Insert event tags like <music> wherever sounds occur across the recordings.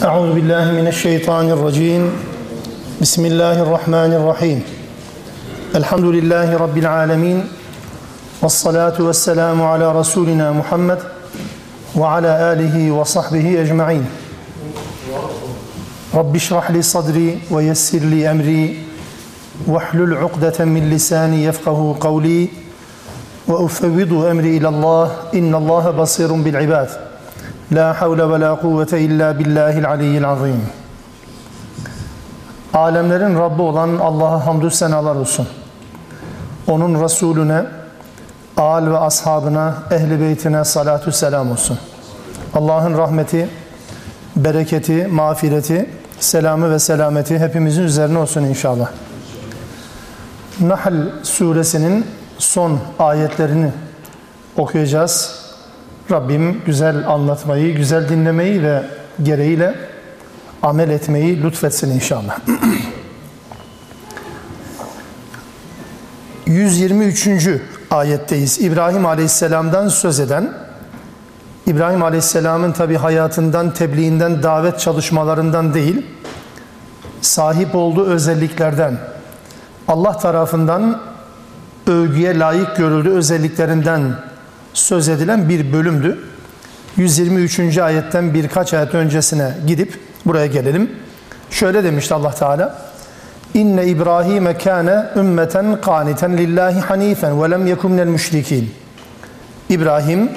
أعوذ بالله من الشيطان الرجيم. بسم الله الرحمن الرحيم. الحمد لله رب العالمين والصلاة والسلام على رسولنا محمد وعلى آله وصحبه أجمعين. رب اشرح لي صدري ويسر لي أمري واحلل عقدة من لساني يفقه قولي وأفوض أمري إلى الله إن الله بصير بالعباد. La havle ve la kuvvete illa billahil aliyyil azim. Alemlerin Rabbi olan Allah'a hamdü senalar olsun. Onun Resulüne, al ve ashabına, ehli beytine salatü selam olsun. Allah'ın rahmeti, bereketi, mağfireti, selamı ve selameti hepimizin üzerine olsun inşallah. Nahl suresinin son ayetlerini okuyacağız. Rabbim güzel anlatmayı, güzel dinlemeyi ve gereğiyle amel etmeyi lütfetsin inşallah. <clears throat> 123. ayetteyiz. İbrahim Aleyhisselam'dan söz eden, İbrahim Aleyhisselam'ın tabi hayatından, tebliğinden, davet çalışmalarından değil, sahip olduğu özelliklerden, Allah tarafından övgüye layık görüldüğü özelliklerinden söz edilen bir bölümdü. 123. ayetten birkaç ayet öncesine gidip buraya gelelim. Şöyle demişti Allah Teala. İnne İbrahim kâne ümmeten qâniten lillahi hanifen ve lem yekun minel müşrikin. İbrahim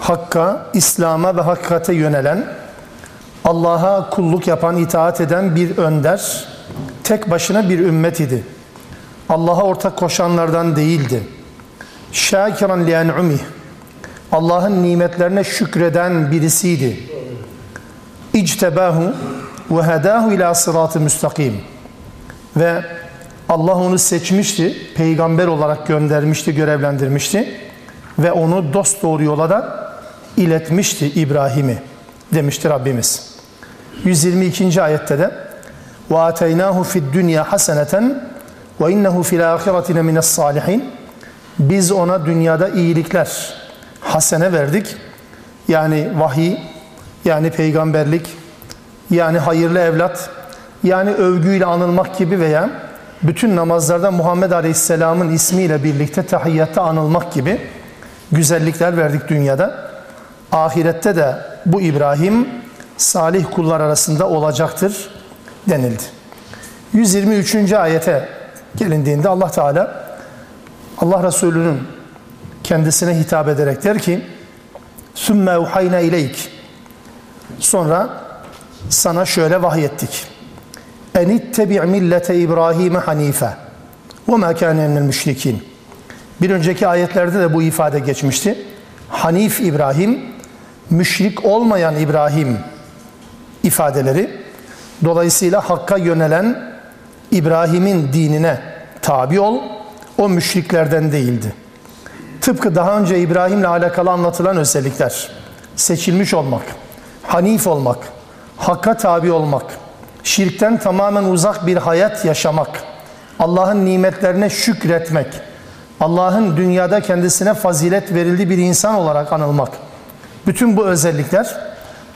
Hakka, İslam'a ve hakikate yönelen, Allah'a kulluk yapan, itaat eden bir önder, tek başına bir ümmet idi. Allah'a ortak koşanlardan değildi. Şakiran li en'umih. Allah'ın nimetlerine şükreden birisiydi. İctebahu ve hedahu ila sıratı müstakim. Ve Allah onu seçmişti, peygamber olarak göndermişti, görevlendirmişti ve onu dost doğru yola da iletmişti İbrahim'i demişti Rabbimiz. 122. ayette de fid dünya haseneten ve innehu fil ahiretine mines salihin biz ona dünyada iyilikler hasene verdik. Yani vahiy, yani peygamberlik, yani hayırlı evlat, yani övgüyle anılmak gibi veya bütün namazlarda Muhammed Aleyhisselam'ın ismiyle birlikte tahiyyatta anılmak gibi güzellikler verdik dünyada. Ahirette de bu İbrahim salih kullar arasında olacaktır denildi. 123. ayete gelindiğinde Allah Teala Allah Resulü'nün kendisine hitap ederek der ki sümme uhayna ileyk. Sonra sana şöyle vahyettik. En ittebi' millete İbrahim'e hanife ve ma kâne minel müşrikin bir önceki ayetlerde de bu ifade geçmişti. Hanif İbrahim müşrik olmayan İbrahim ifadeleri. Dolayısıyla Hakk'a yönelen İbrahim'in dinine tabi ol o müşriklerden değildi. Tıpkı daha önce İbrahim'le alakalı anlatılan özellikler, seçilmiş olmak, hanif olmak, hakka tabi olmak, şirkten tamamen uzak bir hayat yaşamak, Allah'ın nimetlerine şükretmek, Allah'ın dünyada kendisine fazilet verildiği bir insan olarak anılmak. Bütün bu özellikler,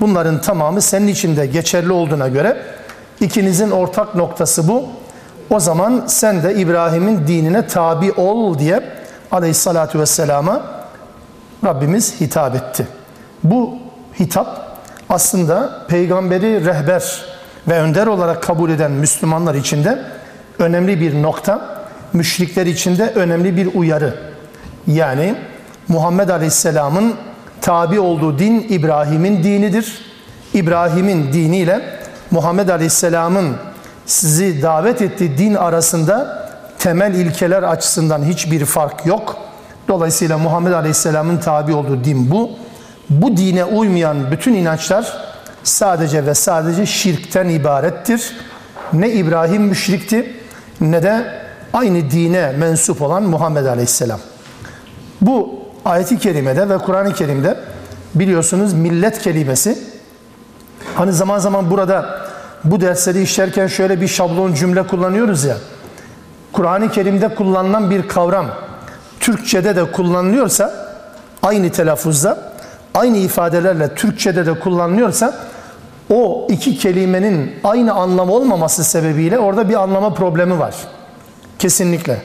bunların tamamı senin içinde geçerli olduğuna göre ikinizin ortak noktası bu. O zaman sen de İbrahim'in dinine tabi ol diye aleyhissalatü vesselama Rabbimiz hitap etti. Bu hitap aslında peygamberi rehber ve önder olarak kabul eden Müslümanlar için de önemli bir nokta, müşrikler için de önemli bir uyarı. Yani Muhammed Aleyhisselam'ın tabi olduğu din İbrahim'in dinidir. İbrahim'in diniyle Muhammed Aleyhisselam'ın sizi davet ettiği din arasında temel ilkeler açısından hiçbir fark yok. Dolayısıyla Muhammed Aleyhisselam'ın tabi olduğu din bu. Bu dine uymayan bütün inançlar sadece ve sadece şirkten ibarettir. Ne İbrahim müşrikti ne de aynı dine mensup olan Muhammed Aleyhisselam. Bu ayeti kerimede ve Kur'an-ı Kerim'de biliyorsunuz millet kelimesi hani zaman zaman burada bu dersleri işlerken şöyle bir şablon cümle kullanıyoruz ya. Kur'an-ı Kerim'de kullanılan bir kavram Türkçe'de de kullanılıyorsa aynı telaffuzda aynı ifadelerle Türkçe'de de kullanılıyorsa o iki kelimenin aynı anlam olmaması sebebiyle orada bir anlama problemi var. Kesinlikle.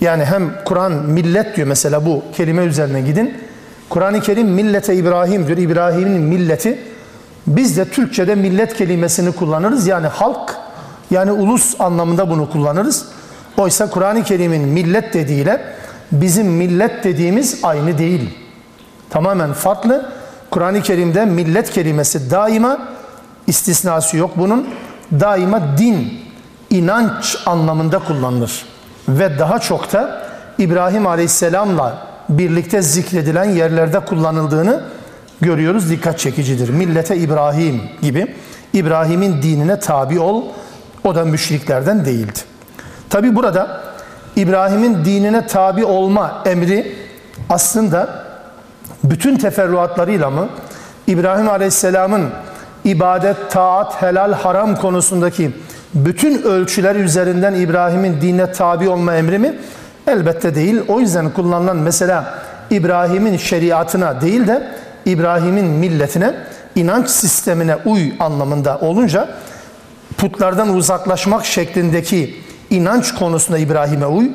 Yani hem Kur'an millet diyor mesela bu kelime üzerine gidin. Kur'an-ı Kerim millete İbrahim diyor. İbrahim'in milleti. Biz de Türkçe'de millet kelimesini kullanırız. Yani halk yani ulus anlamında bunu kullanırız. Oysa Kur'an-ı Kerim'in millet dediğiyle bizim millet dediğimiz aynı değil. Tamamen farklı. Kur'an-ı Kerim'de millet kelimesi daima istisnası yok bunun. Daima din, inanç anlamında kullanılır. Ve daha çok da İbrahim Aleyhisselam'la birlikte zikredilen yerlerde kullanıldığını görüyoruz. Dikkat çekicidir. Millete İbrahim gibi İbrahim'in dinine tabi ol. O da müşriklerden değildi. Tabi burada İbrahim'in dinine tabi olma emri aslında bütün teferruatlarıyla mı İbrahim Aleyhisselam'ın ibadet, taat, helal, haram konusundaki bütün ölçüler üzerinden İbrahim'in dinine tabi olma emri mi? Elbette değil. O yüzden kullanılan mesela İbrahim'in şeriatına değil de İbrahim'in milletine, inanç sistemine uy anlamında olunca putlardan uzaklaşmak şeklindeki inanç konusunda İbrahim'e uy.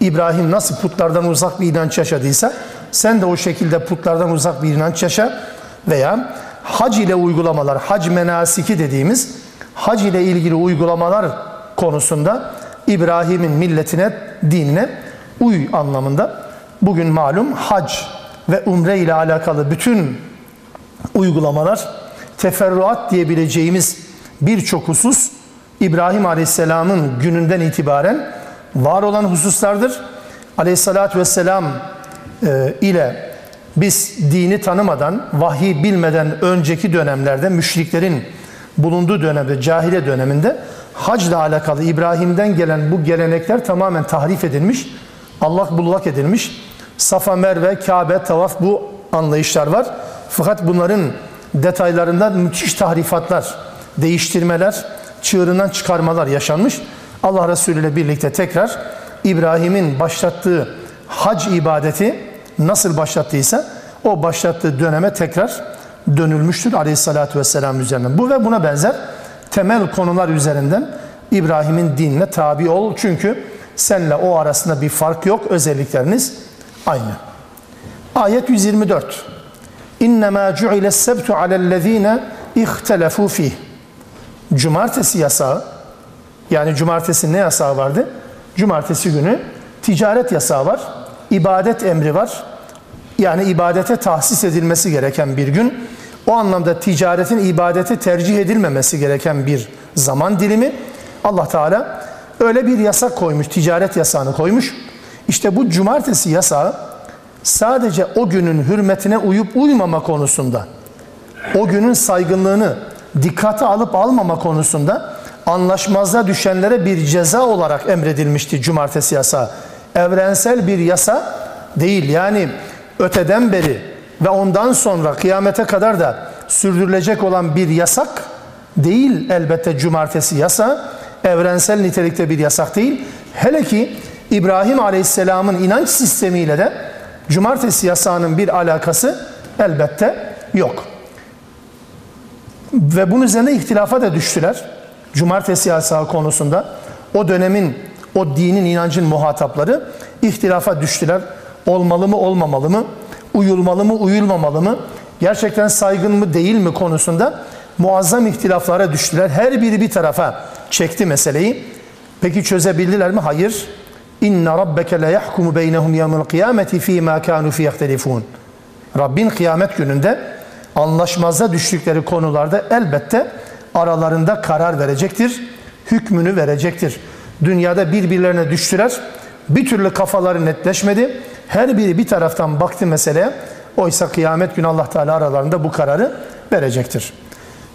İbrahim nasıl putlardan uzak bir inanç yaşadıysa sen de o şekilde putlardan uzak bir inanç yaşa veya hac ile uygulamalar, hac menasiki dediğimiz hac ile ilgili uygulamalar konusunda İbrahim'in milletine, dinine uy anlamında. Bugün malum hac ve umre ile alakalı bütün uygulamalar teferruat diyebileceğimiz birçok husus İbrahim Aleyhisselam'ın gününden itibaren var olan hususlardır. Aleyhissalatü Vesselam e, ile biz dini tanımadan, vahiy bilmeden önceki dönemlerde müşriklerin bulunduğu dönemde, cahile döneminde hacla alakalı İbrahim'den gelen bu gelenekler tamamen tahrif edilmiş, Allah bullak edilmiş. Safa, Merve, Kabe, tavaf bu anlayışlar var. Fakat bunların detaylarında müthiş tahrifatlar, değiştirmeler, çığırından çıkarmalar yaşanmış. Allah Resulü ile birlikte tekrar İbrahim'in başlattığı hac ibadeti nasıl başlattıysa o başlattığı döneme tekrar dönülmüştür aleyhissalatü vesselam üzerinden. Bu ve buna benzer temel konular üzerinden İbrahim'in dinine tabi ol. Çünkü senle o arasında bir fark yok. Özellikleriniz aynı. Ayet 124. İnnemâ cu'ile sebtu alellezîne ihtelefû fih. Cumartesi yasağı, yani cumartesi ne yasağı vardı? Cumartesi günü ticaret yasağı var, ibadet emri var. Yani ibadete tahsis edilmesi gereken bir gün. O anlamda ticaretin ibadete tercih edilmemesi gereken bir zaman dilimi. Allah Teala öyle bir yasak koymuş, ticaret yasağını koymuş. İşte bu cumartesi yasağı sadece o günün hürmetine uyup uymama konusunda, o günün saygınlığını dikkate alıp almama konusunda anlaşmazlığa düşenlere bir ceza olarak emredilmişti cumartesi yasağı. Evrensel bir yasa değil. Yani öteden beri ve ondan sonra kıyamete kadar da sürdürülecek olan bir yasak değil elbette cumartesi yasa. Evrensel nitelikte bir yasak değil. Hele ki İbrahim Aleyhisselam'ın inanç sistemiyle de cumartesi yasağının bir alakası elbette yok. Ve bunun üzerine ihtilafa da düştüler. Cumartesi yasağı konusunda o dönemin, o dinin, inancın muhatapları ihtilafa düştüler. Olmalı mı, olmamalı mı? Uyulmalı mı, uyulmamalı mı? Gerçekten saygın mı, değil mi konusunda muazzam ihtilaflara düştüler. Her biri bir tarafa çekti meseleyi. Peki çözebildiler mi? Hayır. İnne rabbeke la yahkumu beynehum yevmel kıyameti fî mâ kânû fî yehtelifûn. Rabbin kıyamet gününde anlaşmazda düştükleri konularda elbette aralarında karar verecektir. Hükmünü verecektir. Dünyada birbirlerine düştüler. Bir türlü kafaları netleşmedi. Her biri bir taraftan baktı meseleye. Oysa kıyamet günü Allah Teala aralarında bu kararı verecektir.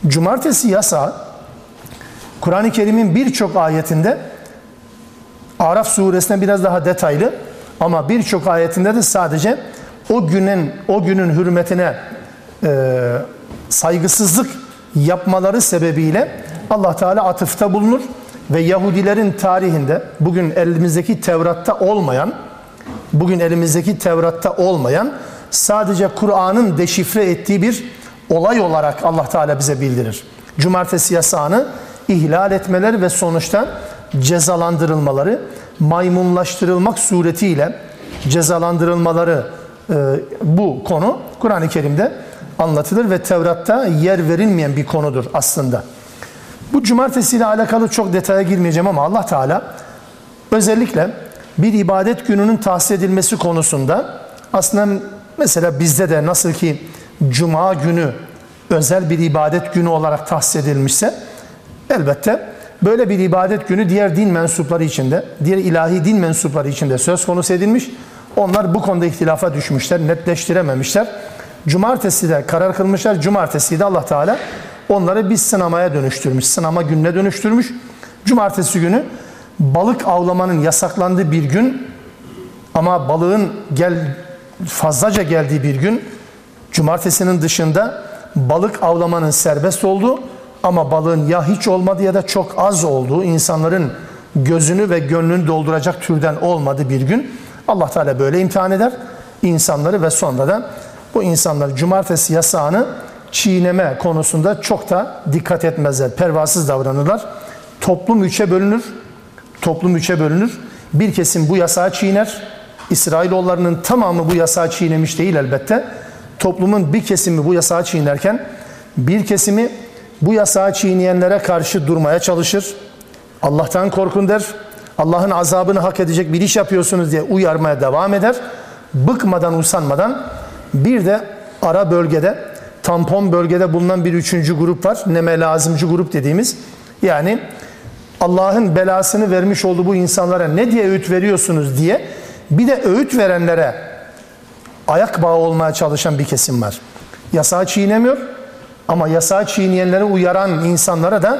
Cumartesi yasağı Kur'an-ı Kerim'in birçok ayetinde Araf suresine biraz daha detaylı ama birçok ayetinde de sadece o günün o günün hürmetine e, saygısızlık yapmaları sebebiyle Allah Teala atıfta bulunur ve Yahudilerin tarihinde bugün elimizdeki Tevrat'ta olmayan bugün elimizdeki Tevrat'ta olmayan sadece Kur'an'ın deşifre ettiği bir olay olarak Allah Teala bize bildirir. Cumartesi yasağını ihlal etmeleri ve sonuçta cezalandırılmaları, maymunlaştırılmak suretiyle cezalandırılmaları e, bu konu Kur'an-ı Kerim'de anlatılır ve Tevrat'ta yer verilmeyen bir konudur aslında. Bu cumartesi ile alakalı çok detaya girmeyeceğim ama Allah Teala özellikle bir ibadet gününün tahsis edilmesi konusunda aslında mesela bizde de nasıl ki cuma günü özel bir ibadet günü olarak tahsis edilmişse elbette böyle bir ibadet günü diğer din mensupları içinde, diğer ilahi din mensupları içinde söz konusu edilmiş. Onlar bu konuda ihtilafa düşmüşler, netleştirememişler. Cumartesi de karar kılmışlar. Cumartesi de Allah Teala onları bir sınamaya dönüştürmüş. Sınama gününe dönüştürmüş. Cumartesi günü balık avlamanın yasaklandığı bir gün ama balığın gel fazlaca geldiği bir gün cumartesinin dışında balık avlamanın serbest olduğu ama balığın ya hiç olmadı ya da çok az olduğu insanların gözünü ve gönlünü dolduracak türden olmadı bir gün. Allah Teala böyle imtihan eder insanları ve sonra da bu insanlar cumartesi yasağını çiğneme konusunda çok da dikkat etmezler. Pervasız davranırlar. Toplum üçe bölünür. Toplum üçe bölünür. Bir kesim bu yasağı çiğner. İsrailoğullarının tamamı bu yasağı çiğnemiş değil elbette. Toplumun bir kesimi bu yasağı çiğnerken bir kesimi bu yasağı çiğneyenlere karşı durmaya çalışır. Allah'tan korkun der. Allah'ın azabını hak edecek bir iş yapıyorsunuz diye uyarmaya devam eder. Bıkmadan, usanmadan bir de ara bölgede, tampon bölgede bulunan bir üçüncü grup var. Neme lazımcı grup dediğimiz. Yani Allah'ın belasını vermiş olduğu bu insanlara ne diye öğüt veriyorsunuz diye bir de öğüt verenlere ayak bağı olmaya çalışan bir kesim var. Yasağı çiğnemiyor ama yasağı çiğneyenlere uyaran insanlara da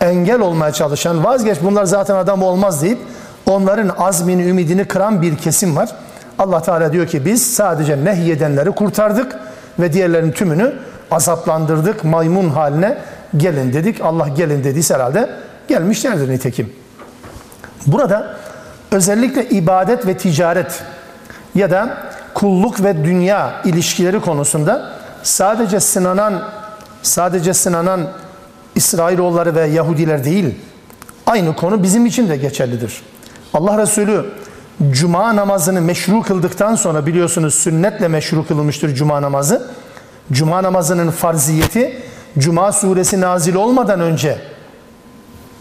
engel olmaya çalışan, vazgeç bunlar zaten adam olmaz deyip onların azmini, ümidini kıran bir kesim var. Allah Teala diyor ki biz sadece nehyedenleri kurtardık ve diğerlerin tümünü azaplandırdık, maymun haline gelin dedik. Allah gelin dediyse herhalde gelmişlerdir nitekim. Burada özellikle ibadet ve ticaret ya da kulluk ve dünya ilişkileri konusunda sadece sınanan sadece sınanan İsrailoğulları ve Yahudiler değil. Aynı konu bizim için de geçerlidir. Allah Resulü cuma namazını meşru kıldıktan sonra biliyorsunuz sünnetle meşru kılınmıştır cuma namazı. Cuma namazının farziyeti cuma suresi nazil olmadan önce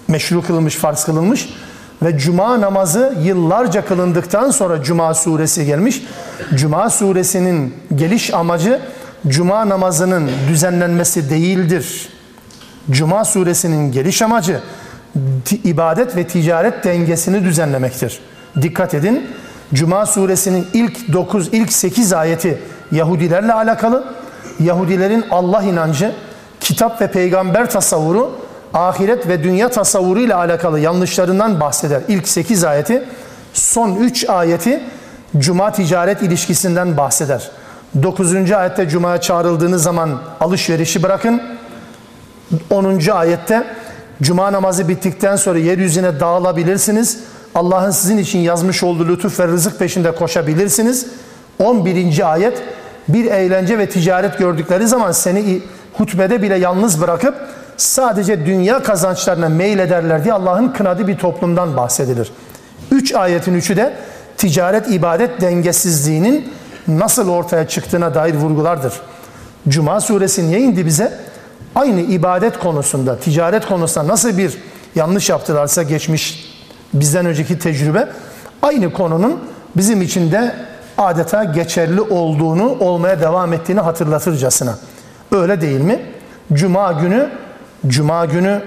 meşru kılınmış, farz kılınmış ve cuma namazı yıllarca kılındıktan sonra cuma suresi gelmiş. Cuma suresinin geliş amacı cuma namazının düzenlenmesi değildir. Cuma suresinin geliş amacı ibadet ve ticaret dengesini düzenlemektir. Dikkat edin. Cuma suresinin ilk 9, ilk 8 ayeti Yahudilerle alakalı. Yahudilerin Allah inancı, kitap ve peygamber tasavvuru, ahiret ve dünya tasavvuru ile alakalı yanlışlarından bahseder. İlk 8 ayeti, son 3 ayeti Cuma ticaret ilişkisinden bahseder. 9. ayette Cuma'ya çağrıldığınız zaman alışverişi bırakın. 10. ayette Cuma namazı bittikten sonra yeryüzüne dağılabilirsiniz. Allah'ın sizin için yazmış olduğu lütuf ve rızık peşinde koşabilirsiniz. 11. ayet bir eğlence ve ticaret gördükleri zaman seni hutbede bile yalnız bırakıp sadece dünya kazançlarına meylederler diye Allah'ın kınadığı bir toplumdan bahsedilir. Üç ayetin üçü de ticaret ibadet dengesizliğinin nasıl ortaya çıktığına dair vurgulardır. Cuma suresi niye indi bize? Aynı ibadet konusunda, ticaret konusunda nasıl bir yanlış yaptılarsa geçmiş bizden önceki tecrübe aynı konunun bizim için de adeta geçerli olduğunu, olmaya devam ettiğini hatırlatırcasına. Öyle değil mi? Cuma günü, cuma günü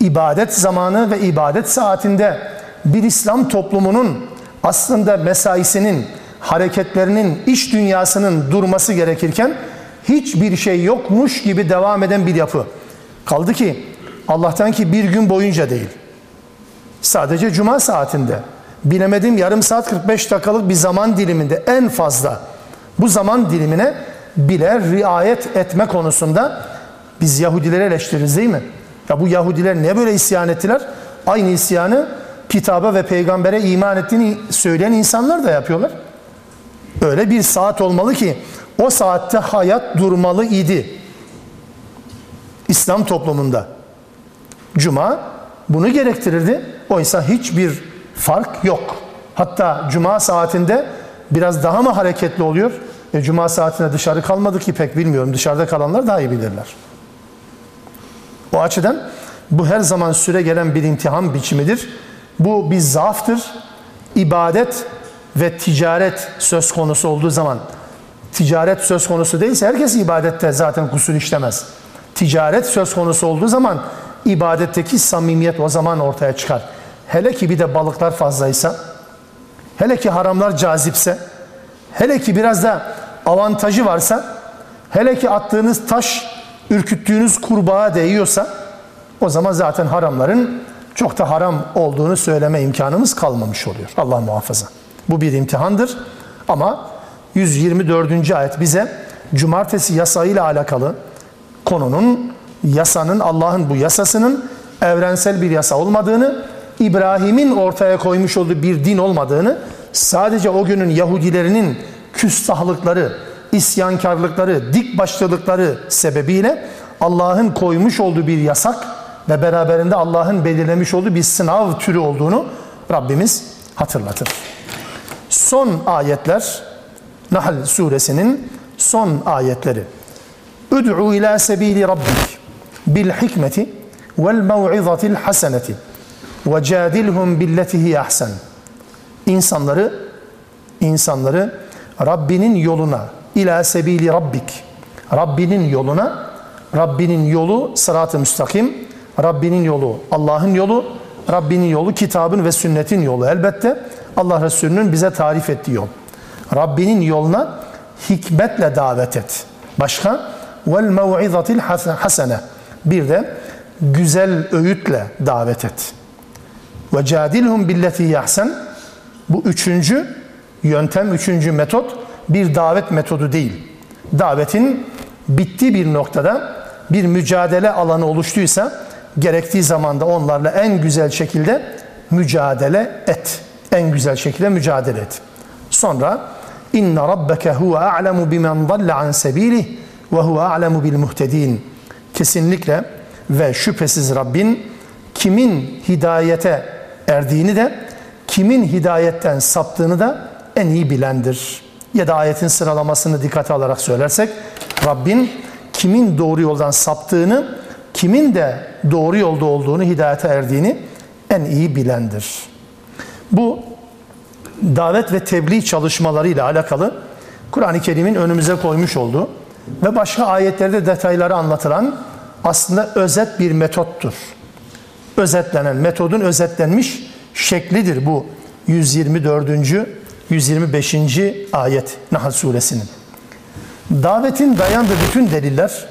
ibadet zamanı ve ibadet saatinde bir İslam toplumunun aslında mesaisinin, hareketlerinin, iş dünyasının durması gerekirken hiçbir şey yokmuş gibi devam eden bir yapı. Kaldı ki Allah'tan ki bir gün boyunca değil. Sadece cuma saatinde. Bilemedim yarım saat 45 dakikalık bir zaman diliminde en fazla bu zaman dilimine bile riayet etme konusunda biz Yahudileri eleştiririz değil mi? Ya bu Yahudiler ne böyle isyan ettiler? Aynı isyanı kitaba ve peygambere iman ettiğini söyleyen insanlar da yapıyorlar. Öyle bir saat olmalı ki o saatte hayat durmalı idi. İslam toplumunda. Cuma bunu gerektirirdi. Oysa hiçbir fark yok. Hatta cuma saatinde biraz daha mı hareketli oluyor? E, cuma saatinde dışarı kalmadı ki pek bilmiyorum. Dışarıda kalanlar daha iyi bilirler. O açıdan bu her zaman süre gelen bir imtihan biçimidir. Bu bir zaaftır. İbadet ve ticaret söz konusu olduğu zaman ticaret söz konusu değilse herkes ibadette zaten kusur işlemez. Ticaret söz konusu olduğu zaman ibadetteki samimiyet o zaman ortaya çıkar. Hele ki bir de balıklar fazlaysa, hele ki haramlar cazipse, hele ki biraz da avantajı varsa, hele ki attığınız taş ürküttüğünüz kurbağa değiyorsa, o zaman zaten haramların çok da haram olduğunu söyleme imkanımız kalmamış oluyor. Allah muhafaza. Bu bir imtihandır ama 124. ayet bize cumartesi yasayla alakalı konunun yasanın Allah'ın bu yasasının evrensel bir yasa olmadığını, İbrahim'in ortaya koymuş olduğu bir din olmadığını, sadece o günün Yahudilerinin küstahlıkları, isyankarlıkları, dik başlılıkları sebebiyle Allah'ın koymuş olduğu bir yasak ve beraberinde Allah'ın belirlemiş olduğu bir sınav türü olduğunu Rabbimiz hatırlatır. Son ayetler Nahl suresinin son ayetleri. Ud'u ila sebili rabbik bil hikmeti vel mev'izatil haseneti ve cadilhum billeti hiye ahsen. İnsanları insanları Rabbinin yoluna ila sebili rabbik Rabbinin yoluna Rabbinin yolu sırat-ı müstakim Rabbinin yolu Allah'ın yolu Rabbinin yolu kitabın ve sünnetin yolu elbette Allah Resulü'nün bize tarif ettiği yol. Rabbinin yoluna hikmetle davet et. Başka? Vel mev'izatil hasene. Bir de güzel öğütle davet et. Ve cadilhum billeti yahsen. Bu üçüncü yöntem, üçüncü metot bir davet metodu değil. Davetin bittiği bir noktada bir mücadele alanı oluştuysa gerektiği zamanda onlarla en güzel şekilde mücadele et. En güzel şekilde mücadele et. Sonra inna rabbeke huve a'lemu bimen dalle an sebilih ve huve a'lemu bil muhtedin. Kesinlikle ve şüphesiz Rabbin kimin hidayete erdiğini de kimin hidayetten saptığını da en iyi bilendir. Ya da ayetin sıralamasını dikkate alarak söylersek Rabbin kimin doğru yoldan saptığını, kimin de doğru yolda olduğunu, hidayete erdiğini en iyi bilendir. Bu davet ve tebliğ çalışmalarıyla alakalı Kur'an-ı Kerim'in önümüze koymuş olduğu ve başka ayetlerde detayları anlatılan aslında özet bir metottur. Özetlenen, metodun özetlenmiş şeklidir bu 124. 125. ayet Nahl suresinin. Davetin dayandığı bütün deliller,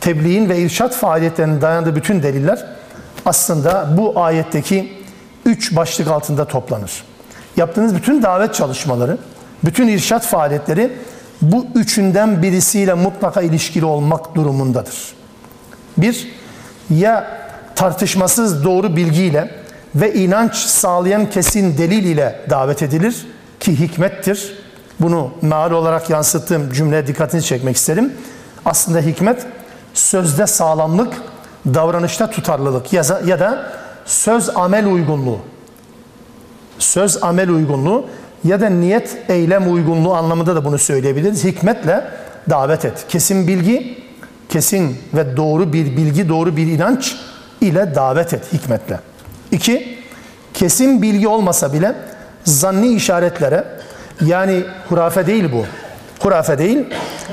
tebliğin ve irşat faaliyetlerinin dayandığı bütün deliller aslında bu ayetteki üç başlık altında toplanır. Yaptığınız bütün davet çalışmaları, bütün irşat faaliyetleri bu üçünden birisiyle mutlaka ilişkili olmak durumundadır. Bir, ya tartışmasız doğru bilgiyle ve inanç sağlayan kesin delil ile davet edilir ki hikmettir. Bunu meal olarak yansıttığım cümleye dikkatini çekmek isterim. Aslında hikmet sözde sağlamlık, davranışta tutarlılık ya da söz amel uygunluğu. Söz amel uygunluğu ya da niyet eylem uygunluğu anlamında da bunu söyleyebiliriz. Hikmetle davet et. Kesin bilgi, kesin ve doğru bir bilgi, doğru bir inanç ile davet et hikmetle. İki, kesin bilgi olmasa bile zanni işaretlere yani hurafe değil bu. Hurafe değil.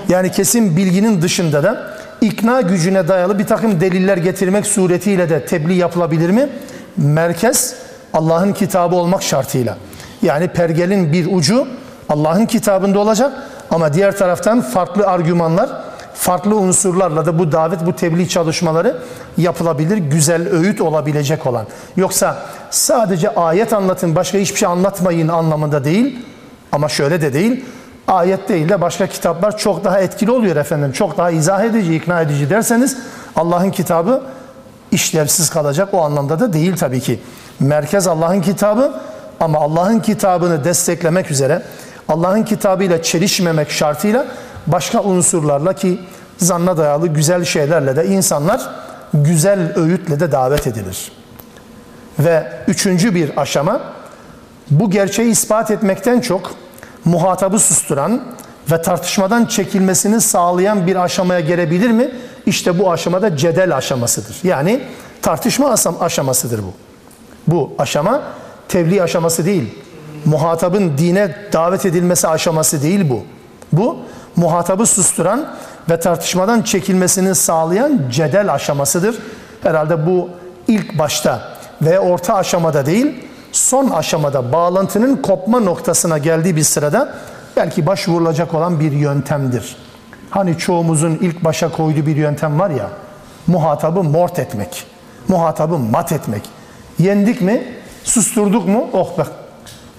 Yani kesin bilginin dışında da ikna gücüne dayalı bir takım deliller getirmek suretiyle de tebliğ yapılabilir mi? Merkez Allah'ın kitabı olmak şartıyla. Yani pergelin bir ucu Allah'ın kitabında olacak ama diğer taraftan farklı argümanlar, farklı unsurlarla da bu davet, bu tebliğ çalışmaları yapılabilir, güzel öğüt olabilecek olan. Yoksa sadece ayet anlatın, başka hiçbir şey anlatmayın anlamında değil. Ama şöyle de değil. Ayet değil de başka kitaplar çok daha etkili oluyor efendim. Çok daha izah edici, ikna edici derseniz Allah'ın kitabı işlevsiz kalacak. O anlamda da değil tabii ki. Merkez Allah'ın kitabı ama Allah'ın kitabını desteklemek üzere Allah'ın kitabıyla çelişmemek şartıyla başka unsurlarla ki zanna dayalı güzel şeylerle de insanlar güzel öğütle de davet edilir. Ve üçüncü bir aşama bu gerçeği ispat etmekten çok muhatabı susturan ve tartışmadan çekilmesini sağlayan bir aşamaya gelebilir mi? İşte bu aşamada cedel aşamasıdır. Yani tartışma aşamasıdır bu. Bu aşama tebliğ aşaması değil. Muhatabın dine davet edilmesi aşaması değil bu. Bu muhatabı susturan ve tartışmadan çekilmesini sağlayan cedel aşamasıdır. Herhalde bu ilk başta ve orta aşamada değil, son aşamada bağlantının kopma noktasına geldiği bir sırada belki başvurulacak olan bir yöntemdir. Hani çoğumuzun ilk başa koyduğu bir yöntem var ya, muhatabı mort etmek, muhatabı mat etmek. Yendik mi, susturduk mu, oh be.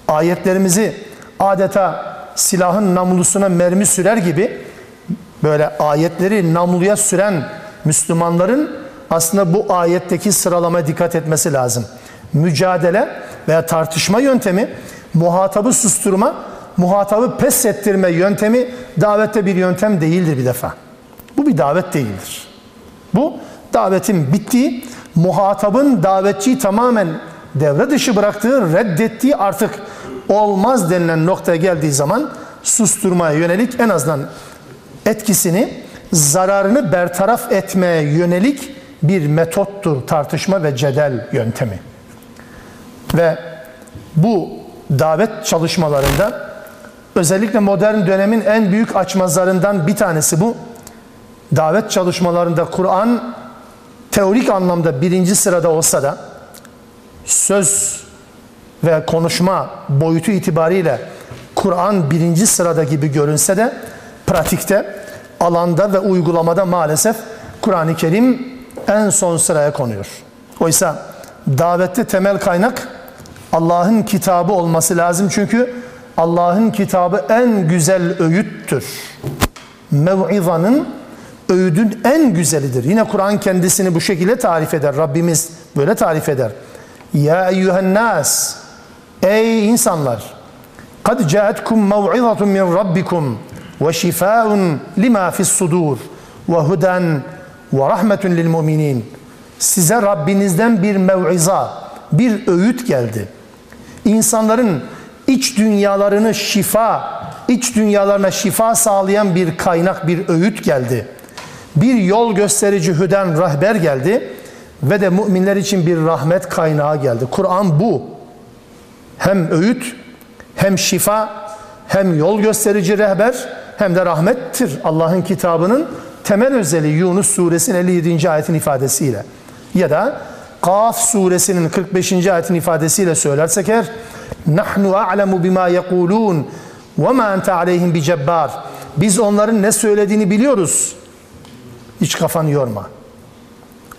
Ayetlerimizi adeta silahın namlusuna mermi sürer gibi böyle ayetleri namluya süren Müslümanların aslında bu ayetteki sıralamaya dikkat etmesi lazım. Mücadele veya tartışma yöntemi, muhatabı susturma, muhatabı pes ettirme yöntemi davette bir yöntem değildir bir defa. Bu bir davet değildir. Bu davetin bittiği, muhatabın davetçiyi tamamen devre dışı bıraktığı, reddettiği artık olmaz denilen noktaya geldiği zaman susturmaya yönelik en azından etkisini, zararını bertaraf etmeye yönelik bir metottur tartışma ve cedel yöntemi. Ve bu davet çalışmalarında özellikle modern dönemin en büyük açmazlarından bir tanesi bu. Davet çalışmalarında Kur'an teorik anlamda birinci sırada olsa da söz ve konuşma boyutu itibariyle Kur'an birinci sırada gibi görünse de pratikte, alanda ve uygulamada maalesef Kur'an-ı Kerim en son sıraya konuyor. Oysa davette temel kaynak Allah'ın kitabı olması lazım çünkü Allah'ın kitabı en güzel öğüttür. Mev'izanın öğüdün en güzelidir. Yine Kur'an kendisini bu şekilde tarif eder. Rabbimiz böyle tarif eder. Ya eyyühen Ey insanlar kad caetkum mev'izatun min rabbikum ve şifaun lima fis sudur ve huden ve rahmetun lil. Size Rabbinizden bir mev'iza, bir öğüt geldi. İnsanların iç dünyalarını şifa, iç dünyalarına şifa sağlayan bir kaynak, bir öğüt geldi. Bir yol gösterici hüden rahber geldi ve de müminler için bir rahmet kaynağı geldi. Kur'an bu. Hem öğüt, hem şifa, hem yol gösterici rehber, hem de rahmettir. Allah'ın kitabının temel özelliği Yunus suresinin 57. ayetin ifadesiyle. Ya da Kaf suresinin 45. ayetin ifadesiyle söylersek eğer nahnu a'lemu bima yekulun ve ma ente aleyhim bi cebbar. Biz onların ne söylediğini biliyoruz. Hiç kafanı yorma.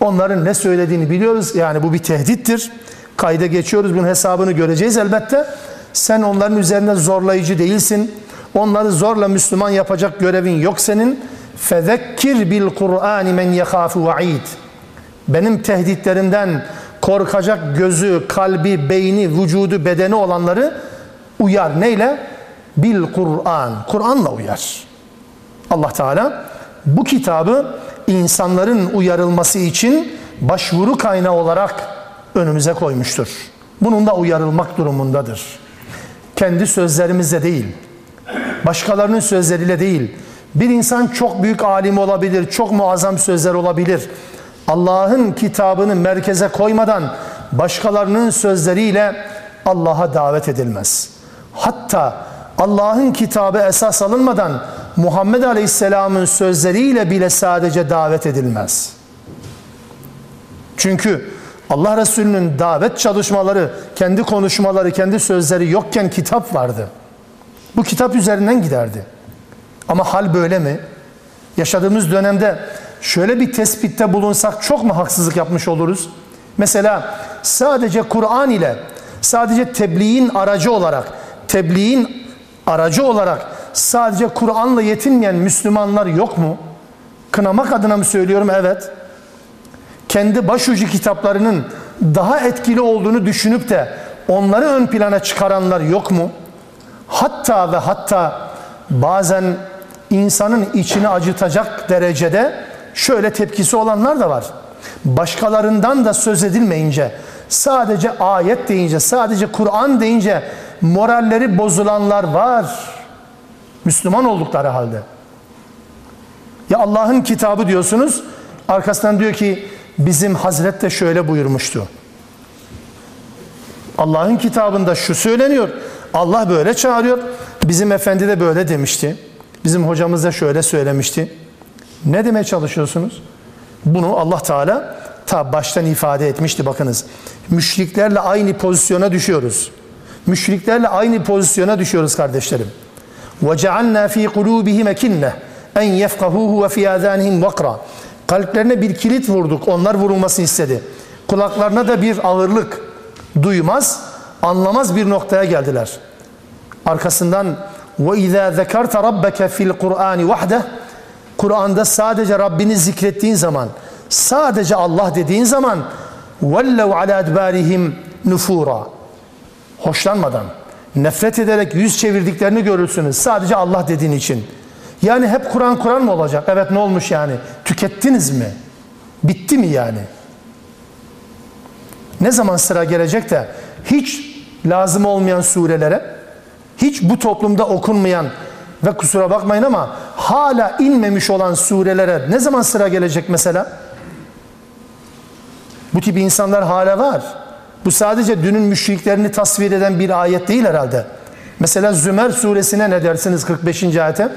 Onların ne söylediğini biliyoruz. Yani bu bir tehdittir. Kayda geçiyoruz. Bunun hesabını göreceğiz elbette. Sen onların üzerinde zorlayıcı değilsin. Onları zorla Müslüman yapacak görevin yok senin. Fezekkir bil Kur'an men yekhafu va'id. Benim tehditlerimden korkacak gözü, kalbi, beyni, vücudu, bedeni olanları uyar. Neyle? Bil Kur'an. Kur'an'la uyar. Allah Teala bu kitabı insanların uyarılması için başvuru kaynağı olarak önümüze koymuştur. Bunun da uyarılmak durumundadır. Kendi sözlerimizle değil, başkalarının sözleriyle değil. Bir insan çok büyük alim olabilir, çok muazzam sözler olabilir. Allah'ın kitabını merkeze koymadan başkalarının sözleriyle Allah'a davet edilmez. Hatta Allah'ın kitabı esas alınmadan Muhammed Aleyhisselam'ın sözleriyle bile sadece davet edilmez. Çünkü Allah Resulü'nün davet çalışmaları, kendi konuşmaları, kendi sözleri yokken kitap vardı. Bu kitap üzerinden giderdi. Ama hal böyle mi? Yaşadığımız dönemde şöyle bir tespitte bulunsak çok mu haksızlık yapmış oluruz? Mesela sadece Kur'an ile, sadece tebliğin aracı olarak, tebliğin aracı olarak sadece Kur'an'la yetinmeyen Müslümanlar yok mu? Kınamak adına mı söylüyorum? Evet. Kendi başucu kitaplarının daha etkili olduğunu düşünüp de onları ön plana çıkaranlar yok mu? Hatta ve hatta bazen insanın içini acıtacak derecede şöyle tepkisi olanlar da var. Başkalarından da söz edilmeyince, sadece ayet deyince, sadece Kur'an deyince moralleri bozulanlar var. Müslüman oldukları halde. Ya Allah'ın kitabı diyorsunuz, arkasından diyor ki bizim Hazret de şöyle buyurmuştu. Allah'ın kitabında şu söyleniyor. Allah böyle çağırıyor. Bizim efendi de böyle demişti. Bizim hocamız da şöyle söylemişti. Ne demeye çalışıyorsunuz? Bunu Allah Teala ta baştan ifade etmişti bakınız. Müşriklerle aynı pozisyona düşüyoruz. Müşriklerle aynı pozisyona düşüyoruz kardeşlerim. وَجَعَلْنَا ف۪ي قُلُوبِهِمْ اَكِنَّةً en yefkahuhu ve fi azanihim vakra. Kalplerine bir kilit vurduk. Onlar vurulmasını istedi. Kulaklarına da bir ağırlık. Duymaz, anlamaz bir noktaya geldiler. Arkasından ve izâ zekerte rabbeke fil Kur'ani vahde Kur'an'da sadece Rabbini zikrettiğin zaman, sadece Allah dediğin zaman vellev ala adbarihim nufura. Hoşlanmadan, nefret ederek yüz çevirdiklerini görürsünüz. Sadece Allah dediğin için. Yani hep Kur'an Kur'an mı olacak? Evet ne olmuş yani? Tükettiniz mi? Bitti mi yani? Ne zaman sıra gelecek de hiç lazım olmayan surelere, hiç bu toplumda okunmayan ve kusura bakmayın ama hala inmemiş olan surelere ne zaman sıra gelecek mesela? Bu tip insanlar hala var. Bu sadece dünün müşriklerini tasvir eden bir ayet değil herhalde. Mesela Zümer suresine ne dersiniz 45. ayete?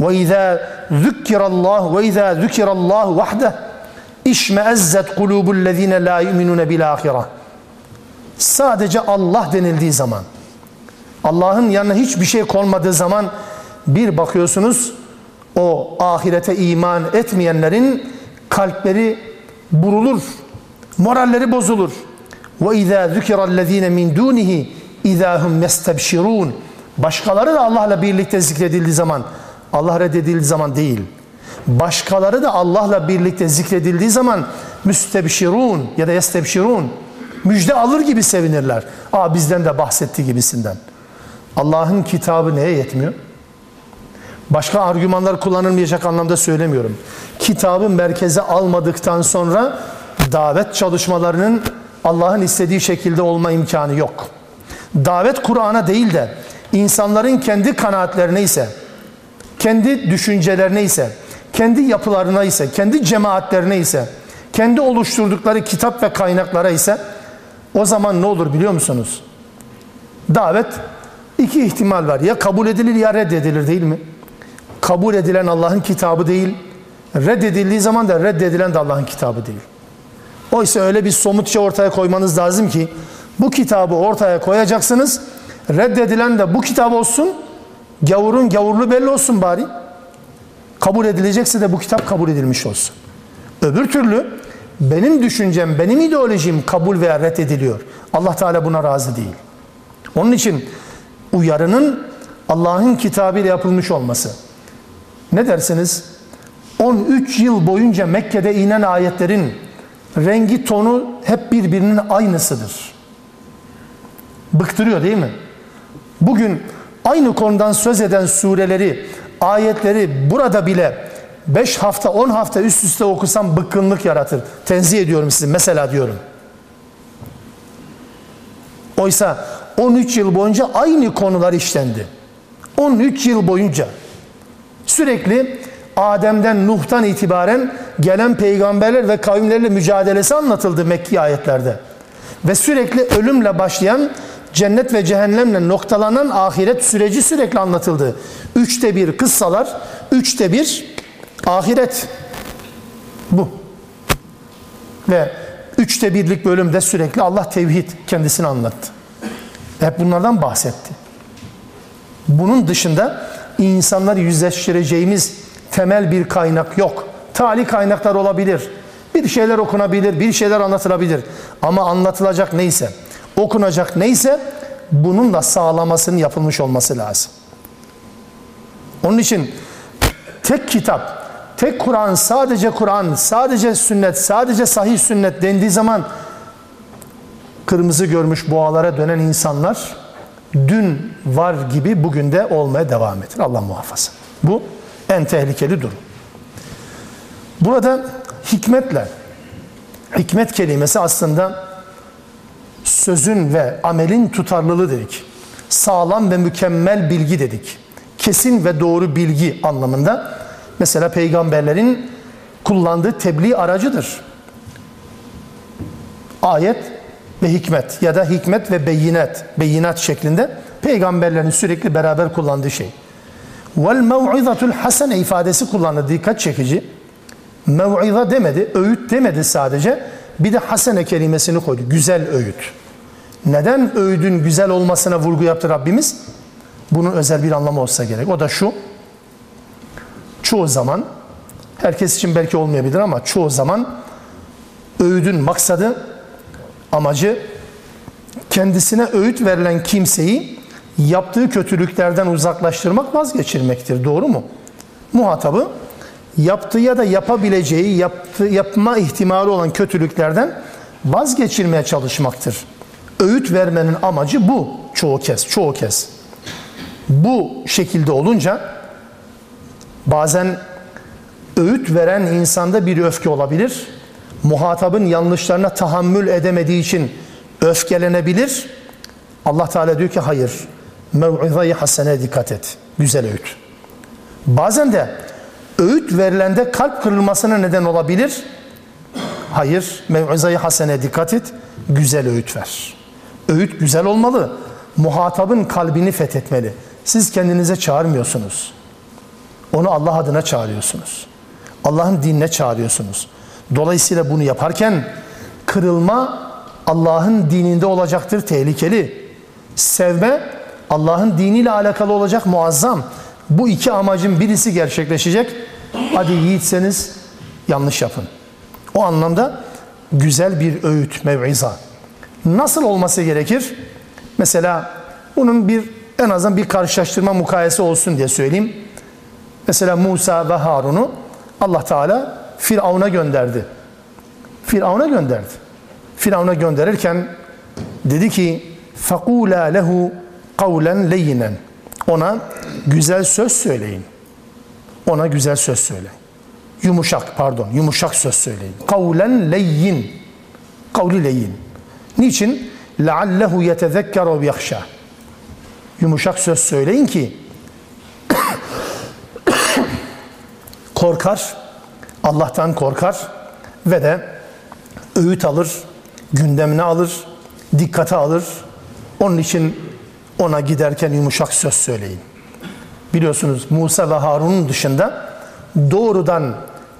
وَاِذَا ذُكِّرَ اللّٰهُ وَاِذَا ذُكِرَ اللّٰهُ وَحْدَهُ اِشْمَأَزَّتْ قُلُوبُ الَّذ۪ينَ لَا يُؤْمِنُونَ بِالْآخِرَةِ Sadece Allah denildiği zaman, Allah'ın yanına hiçbir şey konmadığı zaman bir bakıyorsunuz o ahirete iman etmeyenlerin kalpleri burulur, moralleri bozulur. Ve izâ zükirellezîne min dûnihi izâhum yestebşirûn. Başkaları da Allah'la birlikte zikredildiği zaman, Allah reddedildiği zaman değil. Başkaları da Allah'la birlikte zikredildiği zaman müstebşirun ya da yestebşirun müjde alır gibi sevinirler. Aa bizden de bahsetti gibisinden. Allah'ın kitabı neye yetmiyor? Başka argümanlar kullanılmayacak anlamda söylemiyorum. Kitabı merkeze almadıktan sonra davet çalışmalarının Allah'ın istediği şekilde olma imkanı yok. Davet Kur'an'a değil de insanların kendi kanaatlerine ise, kendi düşüncelerine ise, kendi yapılarına ise, kendi cemaatlerine ise, kendi oluşturdukları kitap ve kaynaklara ise o zaman ne olur biliyor musunuz? Davet iki ihtimal var. Ya kabul edilir ya reddedilir değil mi? Kabul edilen Allah'ın kitabı değil, reddedildiği zaman da reddedilen de Allah'ın kitabı değil. Oysa öyle bir somut şey ortaya koymanız lazım ki bu kitabı ortaya koyacaksınız. Reddedilen de bu kitap olsun. Gavurun gavurlu belli olsun bari. Kabul edilecekse de bu kitap kabul edilmiş olsun. Öbür türlü benim düşüncem, benim ideolojim kabul veya reddediliyor. Allah Teala buna razı değil. Onun için uyarının Allah'ın kitabıyla yapılmış olması. Ne dersiniz? 13 yıl boyunca Mekke'de inen ayetlerin rengi tonu hep birbirinin aynısıdır. Bıktırıyor değil mi? Bugün aynı konudan söz eden sureleri, ayetleri burada bile 5 hafta 10 hafta üst üste okusam bıkkınlık yaratır. Tenzih ediyorum sizi mesela diyorum. Oysa 13 yıl boyunca aynı konular işlendi. 13 yıl boyunca sürekli Adem'den Nuh'tan itibaren gelen peygamberler ve kavimlerle mücadelesi anlatıldı Mekki ayetlerde. Ve sürekli ölümle başlayan cennet ve cehennemle noktalanan ahiret süreci sürekli anlatıldı. Üçte bir kıssalar, üçte bir ahiret. Bu. Ve üçte birlik bölümde sürekli Allah tevhid kendisini anlattı. Hep bunlardan bahsetti. Bunun dışında insanları yüzleştireceğimiz temel bir kaynak yok. Tali kaynaklar olabilir. Bir şeyler okunabilir, bir şeyler anlatılabilir. Ama anlatılacak neyse, okunacak neyse bununla sağlamasının yapılmış olması lazım. Onun için tek kitap, tek Kur'an, sadece Kur'an, sadece sünnet, sadece sahih sünnet dendiği zaman kırmızı görmüş boğalara dönen insanlar dün var gibi bugün de olmaya devam eder. Allah muhafaza. Bu En tehlikeli durum. Burada hikmetle, hikmet kelimesi aslında sözün ve amelin tutarlılığı dedik. Sağlam ve mükemmel bilgi dedik. Kesin ve doğru bilgi anlamında. Mesela peygamberlerin kullandığı tebliğ aracıdır. Ayet ve hikmet ya da hikmet ve beyinat, beyinat şeklinde peygamberlerin sürekli beraber kullandığı şey. Vel mev'izatul hasene ifadesi kullanıldı. Dikkat çekici. Mev'iza demedi, öğüt demedi sadece. Bir de hasene kelimesini koydu. Güzel öğüt. Neden öğüdün güzel olmasına vurgu yaptı Rabbimiz? Bunun özel bir anlamı olsa gerek. O da şu. Çoğu zaman, herkes için belki olmayabilir ama çoğu zaman öğüdün maksadı, amacı kendisine öğüt verilen kimseyi yaptığı kötülüklerden uzaklaştırmak, vazgeçirmektir. Doğru mu? Muhatabı yaptığı ya da yapabileceği, yaptı, yapma ihtimali olan kötülüklerden vazgeçirmeye çalışmaktır. Öğüt vermenin amacı bu çoğu kez, çoğu kez. Bu şekilde olunca bazen öğüt veren insanda bir öfke olabilir. Muhatabın yanlışlarına tahammül edemediği için öfkelenebilir. Allah Teala diyor ki hayır. Mev'izayı hasene dikkat et. Güzel öğüt. Bazen de öğüt verilende kalp kırılmasına neden olabilir. Hayır. Mev'izayı hasene dikkat et. Güzel öğüt ver. Öğüt güzel olmalı. Muhatabın kalbini fethetmeli. Siz kendinize çağırmıyorsunuz. Onu Allah adına çağırıyorsunuz. Allah'ın dinine çağırıyorsunuz. Dolayısıyla bunu yaparken kırılma Allah'ın dininde olacaktır, tehlikeli. Sevme Allah'ın diniyle alakalı olacak, muazzam. Bu iki amacın birisi gerçekleşecek. Hadi yiğitseniz yanlış yapın. O anlamda güzel bir öğüt, mev'iza. Nasıl olması gerekir? Mesela bunun bir en azından bir karşılaştırma mukayese olsun diye söyleyeyim. Mesela Musa ve Harun'u Allah Teala Firavun'a gönderdi. Firavun'a gönderdi. Firavun'a gönderirken dedi ki فَقُولَا lehu kavlen leyinen. Ona güzel söz söyleyin. Ona güzel söz söyleyin. Yumuşak pardon, yumuşak söz söyleyin. Kavlen leyyin. Kavli leyin. Niçin? لَعَلَّهُ يَتَذَكَّرَ وَيَخْشَى Yumuşak söz söyleyin ki <coughs> korkar, Allah'tan korkar ve de öğüt alır, gündemine alır, dikkate alır. Onun için ona giderken yumuşak söz söyleyin. Biliyorsunuz Musa ve Harun'un dışında doğrudan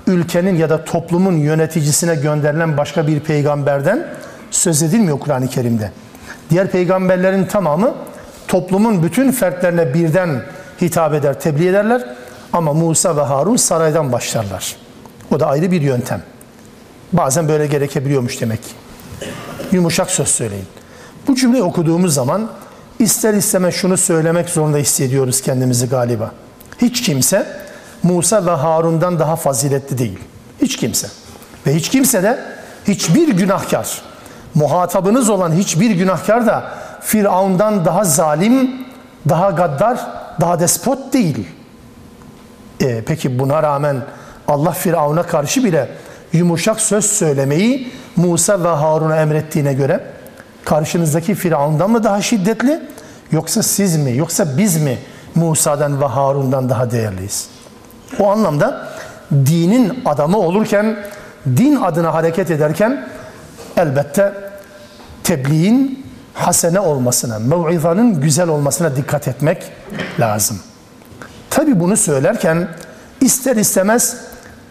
ülkenin ya da toplumun yöneticisine gönderilen başka bir peygamberden söz edilmiyor Kur'an-ı Kerim'de. Diğer peygamberlerin tamamı toplumun bütün fertlerine birden hitap eder, tebliğ ederler. Ama Musa ve Harun saraydan başlarlar. O da ayrı bir yöntem. Bazen böyle gerekebiliyormuş demek. Yumuşak söz söyleyin. Bu cümleyi okuduğumuz zaman ister istemez şunu söylemek zorunda hissediyoruz kendimizi galiba. Hiç kimse Musa ve Harun'dan daha faziletli değil. Hiç kimse. Ve hiç kimse de hiçbir günahkar, muhatabınız olan hiçbir günahkar da Firavun'dan daha zalim, daha gaddar, daha despot değil. E, peki buna rağmen Allah Firavun'a karşı bile yumuşak söz söylemeyi Musa ve Harun'a emrettiğine göre karşınızdaki Firavun'dan mı daha şiddetli yoksa siz mi yoksa biz mi Musa'dan ve Harun'dan daha değerliyiz? O anlamda dinin adamı olurken din adına hareket ederken elbette tebliğin hasene olmasına, mev'izanın güzel olmasına dikkat etmek lazım. Tabi bunu söylerken ister istemez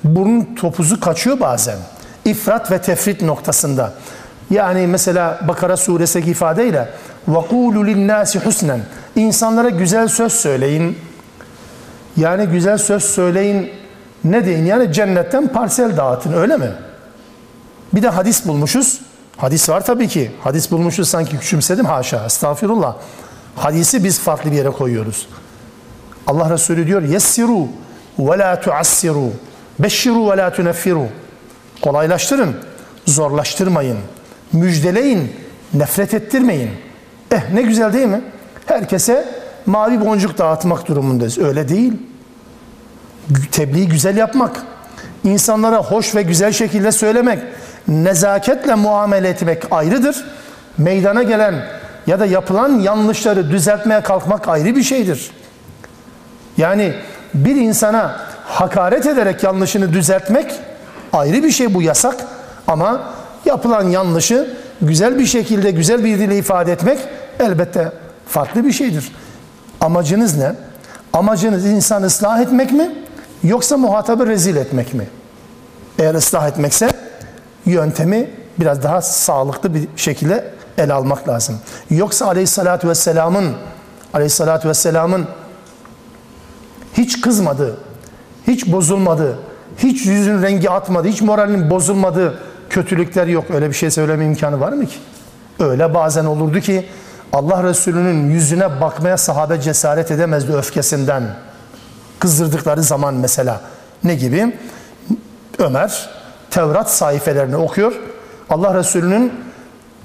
bunun topuzu kaçıyor bazen. İfrat ve tefrit noktasında. Yani mesela Bakara suresindeki ifadeyle وَقُولُ لِلنَّاسِ حُسْنًا İnsanlara güzel söz söyleyin. Yani güzel söz söyleyin ne deyin? Yani cennetten parsel dağıtın öyle mi? Bir de hadis bulmuşuz. Hadis var tabii ki. Hadis bulmuşuz sanki küçümsedim haşa. Estağfirullah. Hadisi biz farklı bir yere koyuyoruz. Allah Resulü diyor yessiru ve la tuassiru beşşiru ve la tuneffiru kolaylaştırın zorlaştırmayın. Müjdeleyin nefret ettirmeyin. Eh ne güzel değil mi? Herkese mavi boncuk dağıtmak durumundayız. Öyle değil. Tebliği güzel yapmak, insanlara hoş ve güzel şekilde söylemek, nezaketle muamele etmek ayrıdır. Meydana gelen ya da yapılan yanlışları düzeltmeye kalkmak ayrı bir şeydir. Yani bir insana hakaret ederek yanlışını düzeltmek ayrı bir şey bu yasak ama yapılan yanlışı güzel bir şekilde güzel bir dille ifade etmek elbette farklı bir şeydir. Amacınız ne? Amacınız insan ıslah etmek mi yoksa muhatabı rezil etmek mi? Eğer ıslah etmekse yöntemi biraz daha sağlıklı bir şekilde ele almak lazım. Yoksa aleyhissalatü vesselamın aleyhissalatü vesselamın hiç kızmadı, hiç bozulmadı, hiç yüzün rengi atmadı, hiç moralinin bozulmadığı kötülükler yok. Öyle bir şey söyleme imkanı var mı ki? Öyle bazen olurdu ki Allah Resulü'nün yüzüne bakmaya sahabe cesaret edemezdi öfkesinden. Kızdırdıkları zaman mesela. Ne gibi? Ömer Tevrat sayfelerini okuyor. Allah Resulü'nün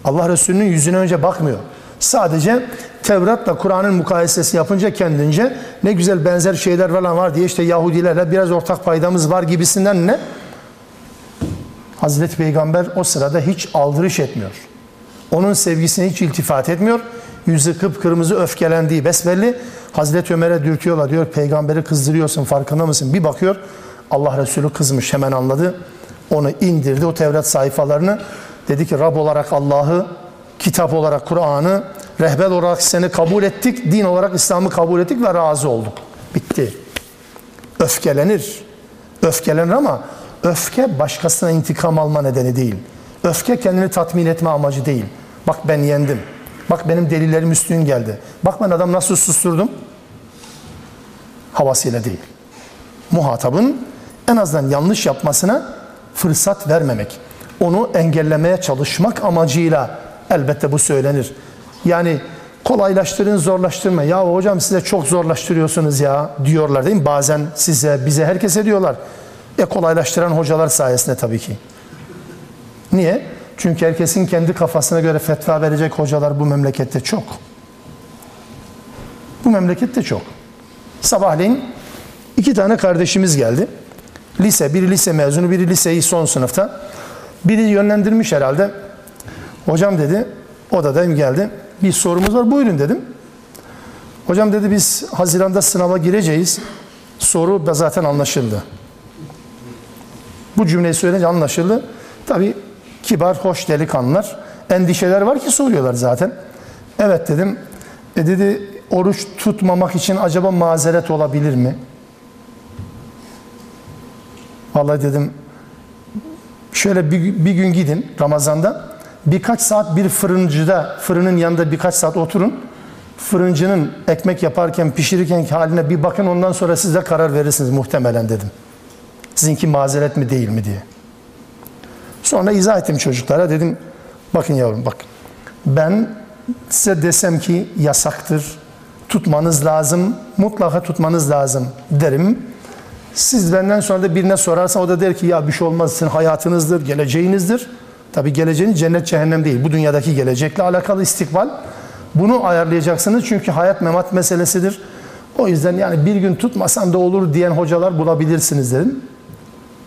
Allah Resulü'nün yüzüne önce bakmıyor. Sadece Tevrat'la Kur'an'ın mukayesesi yapınca kendince ne güzel benzer şeyler falan var diye işte Yahudilerle biraz ortak paydamız var gibisinden ne? Hazreti Peygamber o sırada hiç aldırış etmiyor. Onun sevgisine hiç iltifat etmiyor. Yüzü kıpkırmızı öfkelendiği besbelli. Hazreti Ömer'e dürtüyorlar diyor peygamberi kızdırıyorsun farkında mısın? Bir bakıyor Allah Resulü kızmış hemen anladı. Onu indirdi o Tevrat sayfalarını. Dedi ki Rab olarak Allah'ı, kitap olarak Kur'an'ı, rehber olarak seni kabul ettik, din olarak İslam'ı kabul ettik ve razı olduk. Bitti. Öfkelenir. Öfkelenir ama öfke başkasına intikam alma nedeni değil. Öfke kendini tatmin etme amacı değil. Bak ben yendim. Bak benim delillerim üstün geldi. Bak ben adam nasıl susturdum? Havasıyla değil. Muhatabın en azından yanlış yapmasına fırsat vermemek. Onu engellemeye çalışmak amacıyla elbette bu söylenir. Yani kolaylaştırın, zorlaştırma. Ya hocam size çok zorlaştırıyorsunuz ya diyorlar değil mi? Bazen size, bize, herkese diyorlar. E kolaylaştıran hocalar sayesinde tabii ki. Niye? Çünkü herkesin kendi kafasına göre fetva verecek hocalar bu memlekette çok. Bu memlekette çok. Sabahleyin iki tane kardeşimiz geldi. Lise, biri lise mezunu, biri liseyi son sınıfta. Biri yönlendirmiş herhalde. Hocam dedi, odadayım geldi. Bir sorumuz var, buyurun dedim. Hocam dedi biz Haziran'da sınava gireceğiz. Soru da zaten anlaşıldı. Bu cümleyi söyleyince anlaşıldı. Tabi kibar, hoş delikanlılar. Endişeler var ki soruyorlar zaten. Evet dedim. E dedi oruç tutmamak için acaba mazeret olabilir mi? Vallahi dedim şöyle bir, bir gün gidin Ramazan'da birkaç saat bir fırıncıda fırının yanında birkaç saat oturun. Fırıncının ekmek yaparken pişirirken haline bir bakın ondan sonra siz de karar verirsiniz muhtemelen dedim. Sizinki mazeret mi değil mi diye. Sonra izah ettim çocuklara dedim bakın yavrum bak ben size desem ki yasaktır tutmanız lazım mutlaka tutmanız lazım derim siz benden sonra da birine sorarsan o da der ki ya bir şey olmaz sizin hayatınızdır, geleceğinizdir. Tabi geleceğiniz cennet cehennem değil. Bu dünyadaki gelecekle alakalı istikbal. Bunu ayarlayacaksınız çünkü hayat memat meselesidir. O yüzden yani bir gün tutmasan da olur diyen hocalar bulabilirsiniz dedim.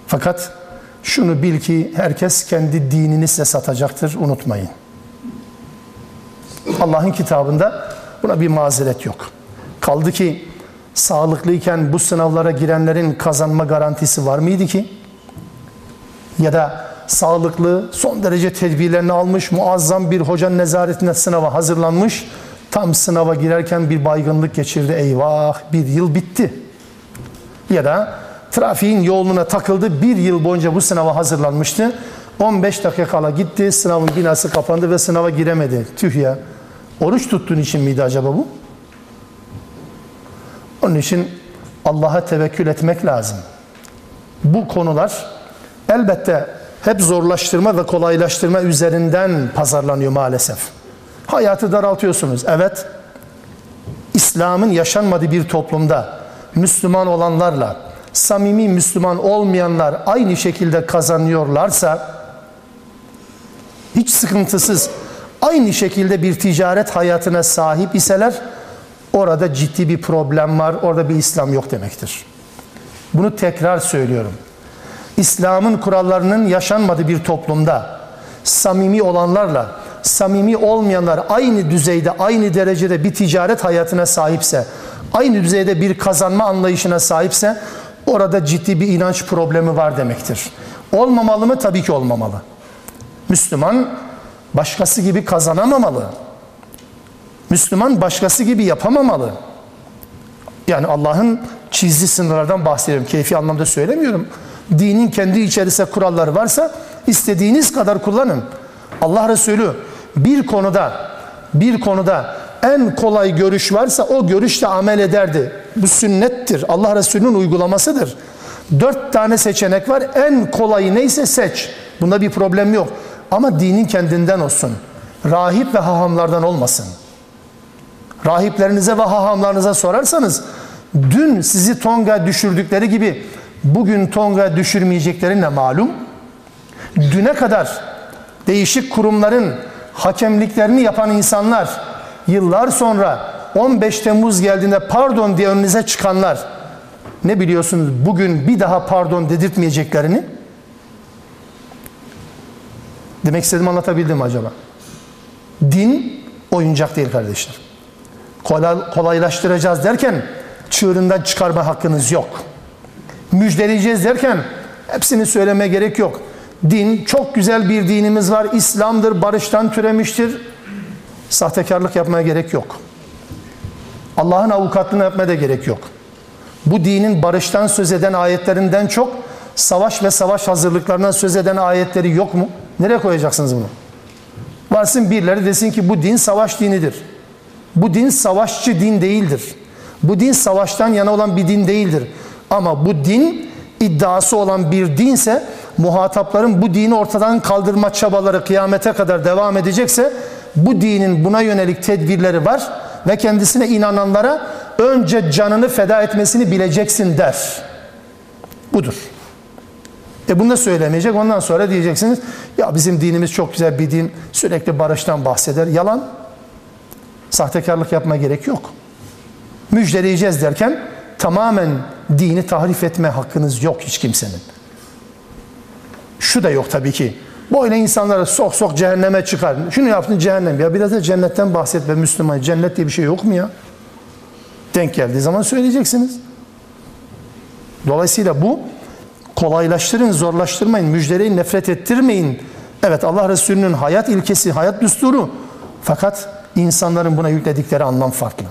Fakat şunu bil ki herkes kendi dinini size satacaktır unutmayın. Allah'ın kitabında buna bir mazeret yok. Kaldı ki sağlıklıyken bu sınavlara girenlerin kazanma garantisi var mıydı ki? Ya da sağlıklı, son derece tedbirlerini almış, muazzam bir hocanın nezaretinde sınava hazırlanmış, tam sınava girerken bir baygınlık geçirdi. Eyvah bir yıl bitti. Ya da trafiğin yoğunluğuna takıldı, bir yıl boyunca bu sınava hazırlanmıştı. 15 dakika kala gitti, sınavın binası kapandı ve sınava giremedi. Tüh ya. Oruç tuttuğun için miydi acaba bu? Onun için Allah'a tevekkül etmek lazım. Bu konular elbette hep zorlaştırma ve kolaylaştırma üzerinden pazarlanıyor maalesef. Hayatı daraltıyorsunuz. Evet, İslam'ın yaşanmadığı bir toplumda Müslüman olanlarla samimi Müslüman olmayanlar aynı şekilde kazanıyorlarsa hiç sıkıntısız aynı şekilde bir ticaret hayatına sahip iseler orada ciddi bir problem var, orada bir İslam yok demektir. Bunu tekrar söylüyorum. İslam'ın kurallarının yaşanmadığı bir toplumda samimi olanlarla samimi olmayanlar aynı düzeyde, aynı derecede bir ticaret hayatına sahipse, aynı düzeyde bir kazanma anlayışına sahipse orada ciddi bir inanç problemi var demektir. Olmamalı mı? Tabii ki olmamalı. Müslüman başkası gibi kazanamamalı. Müslüman başkası gibi yapamamalı. Yani Allah'ın çizdiği sınırlardan bahsediyorum. Keyfi anlamda söylemiyorum. Dinin kendi içerisinde kuralları varsa istediğiniz kadar kullanın. Allah Resulü bir konuda bir konuda en kolay görüş varsa o görüşle amel ederdi. Bu sünnettir. Allah Resulü'nün uygulamasıdır. Dört tane seçenek var. En kolayı neyse seç. Bunda bir problem yok. Ama dinin kendinden olsun. Rahip ve hahamlardan olmasın. Rahiplerinize ve hahamlarınıza sorarsanız dün sizi Tonga düşürdükleri gibi bugün Tonga düşürmeyecekleri ne malum? Düne kadar değişik kurumların hakemliklerini yapan insanlar yıllar sonra 15 Temmuz geldiğinde pardon diye önünüze çıkanlar ne biliyorsunuz bugün bir daha pardon dedirtmeyeceklerini? Demek istediğimi anlatabildim mi acaba? Din oyuncak değil kardeşler. Kolay, kolaylaştıracağız derken çığırından çıkarma hakkınız yok. Müjdeleyeceğiz derken hepsini söylemeye gerek yok. Din çok güzel bir dinimiz var. İslam'dır, barıştan türemiştir. Sahtekarlık yapmaya gerek yok. Allah'ın avukatlığını yapmaya da gerek yok. Bu dinin barıştan söz eden ayetlerinden çok savaş ve savaş hazırlıklarından söz eden ayetleri yok mu? Nereye koyacaksınız bunu? Varsın birileri desin ki bu din savaş dinidir. Bu din savaşçı din değildir. Bu din savaştan yana olan bir din değildir. Ama bu din iddiası olan bir dinse muhatapların bu dini ortadan kaldırma çabaları kıyamete kadar devam edecekse bu dinin buna yönelik tedbirleri var ve kendisine inananlara önce canını feda etmesini bileceksin der. Budur. E bunu da söylemeyecek. Ondan sonra diyeceksiniz ya bizim dinimiz çok güzel bir din. Sürekli barıştan bahseder. Yalan. Sahtekarlık yapma gerek yok. Müjdeleyeceğiz derken tamamen dini tahrif etme hakkınız yok hiç kimsenin. Şu da yok tabii ki. Böyle insanları sok sok cehenneme çıkar. Şunu yaptın cehennem. Ya biraz da cennetten bahset be Müslüman. Cennet diye bir şey yok mu ya? Denk geldiği zaman söyleyeceksiniz. Dolayısıyla bu kolaylaştırın, zorlaştırmayın, müjdeleyin, nefret ettirmeyin. Evet Allah Resulü'nün hayat ilkesi, hayat düsturu. Fakat insanların buna yükledikleri anlam farklı.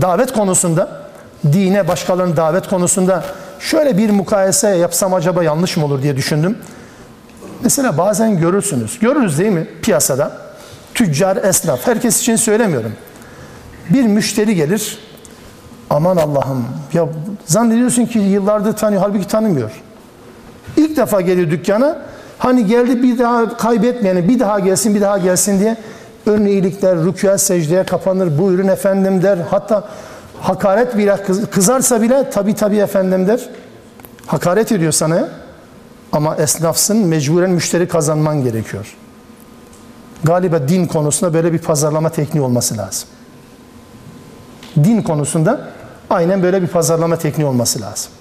Davet konusunda, dine başkalarının davet konusunda şöyle bir mukayese yapsam acaba yanlış mı olur diye düşündüm. Mesela bazen görürsünüz, görürüz değil mi piyasada? Tüccar, esnaf, herkes için söylemiyorum. Bir müşteri gelir, aman Allah'ım ya zannediyorsun ki yıllardır tanıyor, halbuki tanımıyor. İlk defa geliyor dükkana, hani geldi bir daha kaybetmeyeni, bir daha gelsin, bir daha gelsin diye önüne iyilikler, rükûa secdeye kapanır, buyurun efendim der. Hatta hakaret bile kızarsa bile tabi tabi efendim der. Hakaret ediyor sana ama esnafsın mecburen müşteri kazanman gerekiyor. Galiba din konusunda böyle bir pazarlama tekniği olması lazım. Din konusunda aynen böyle bir pazarlama tekniği olması lazım.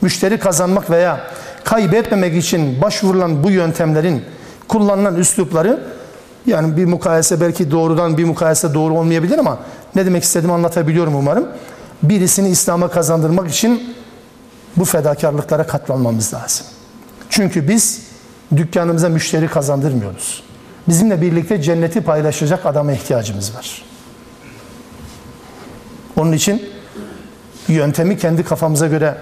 Müşteri kazanmak veya kaybetmemek için başvurulan bu yöntemlerin kullanılan üslupları yani bir mukayese belki doğrudan bir mukayese doğru olmayabilir ama ne demek istediğimi anlatabiliyorum umarım. Birisini İslam'a kazandırmak için bu fedakarlıklara katlanmamız lazım. Çünkü biz dükkanımıza müşteri kazandırmıyoruz. Bizimle birlikte cenneti paylaşacak adama ihtiyacımız var. Onun için yöntemi kendi kafamıza göre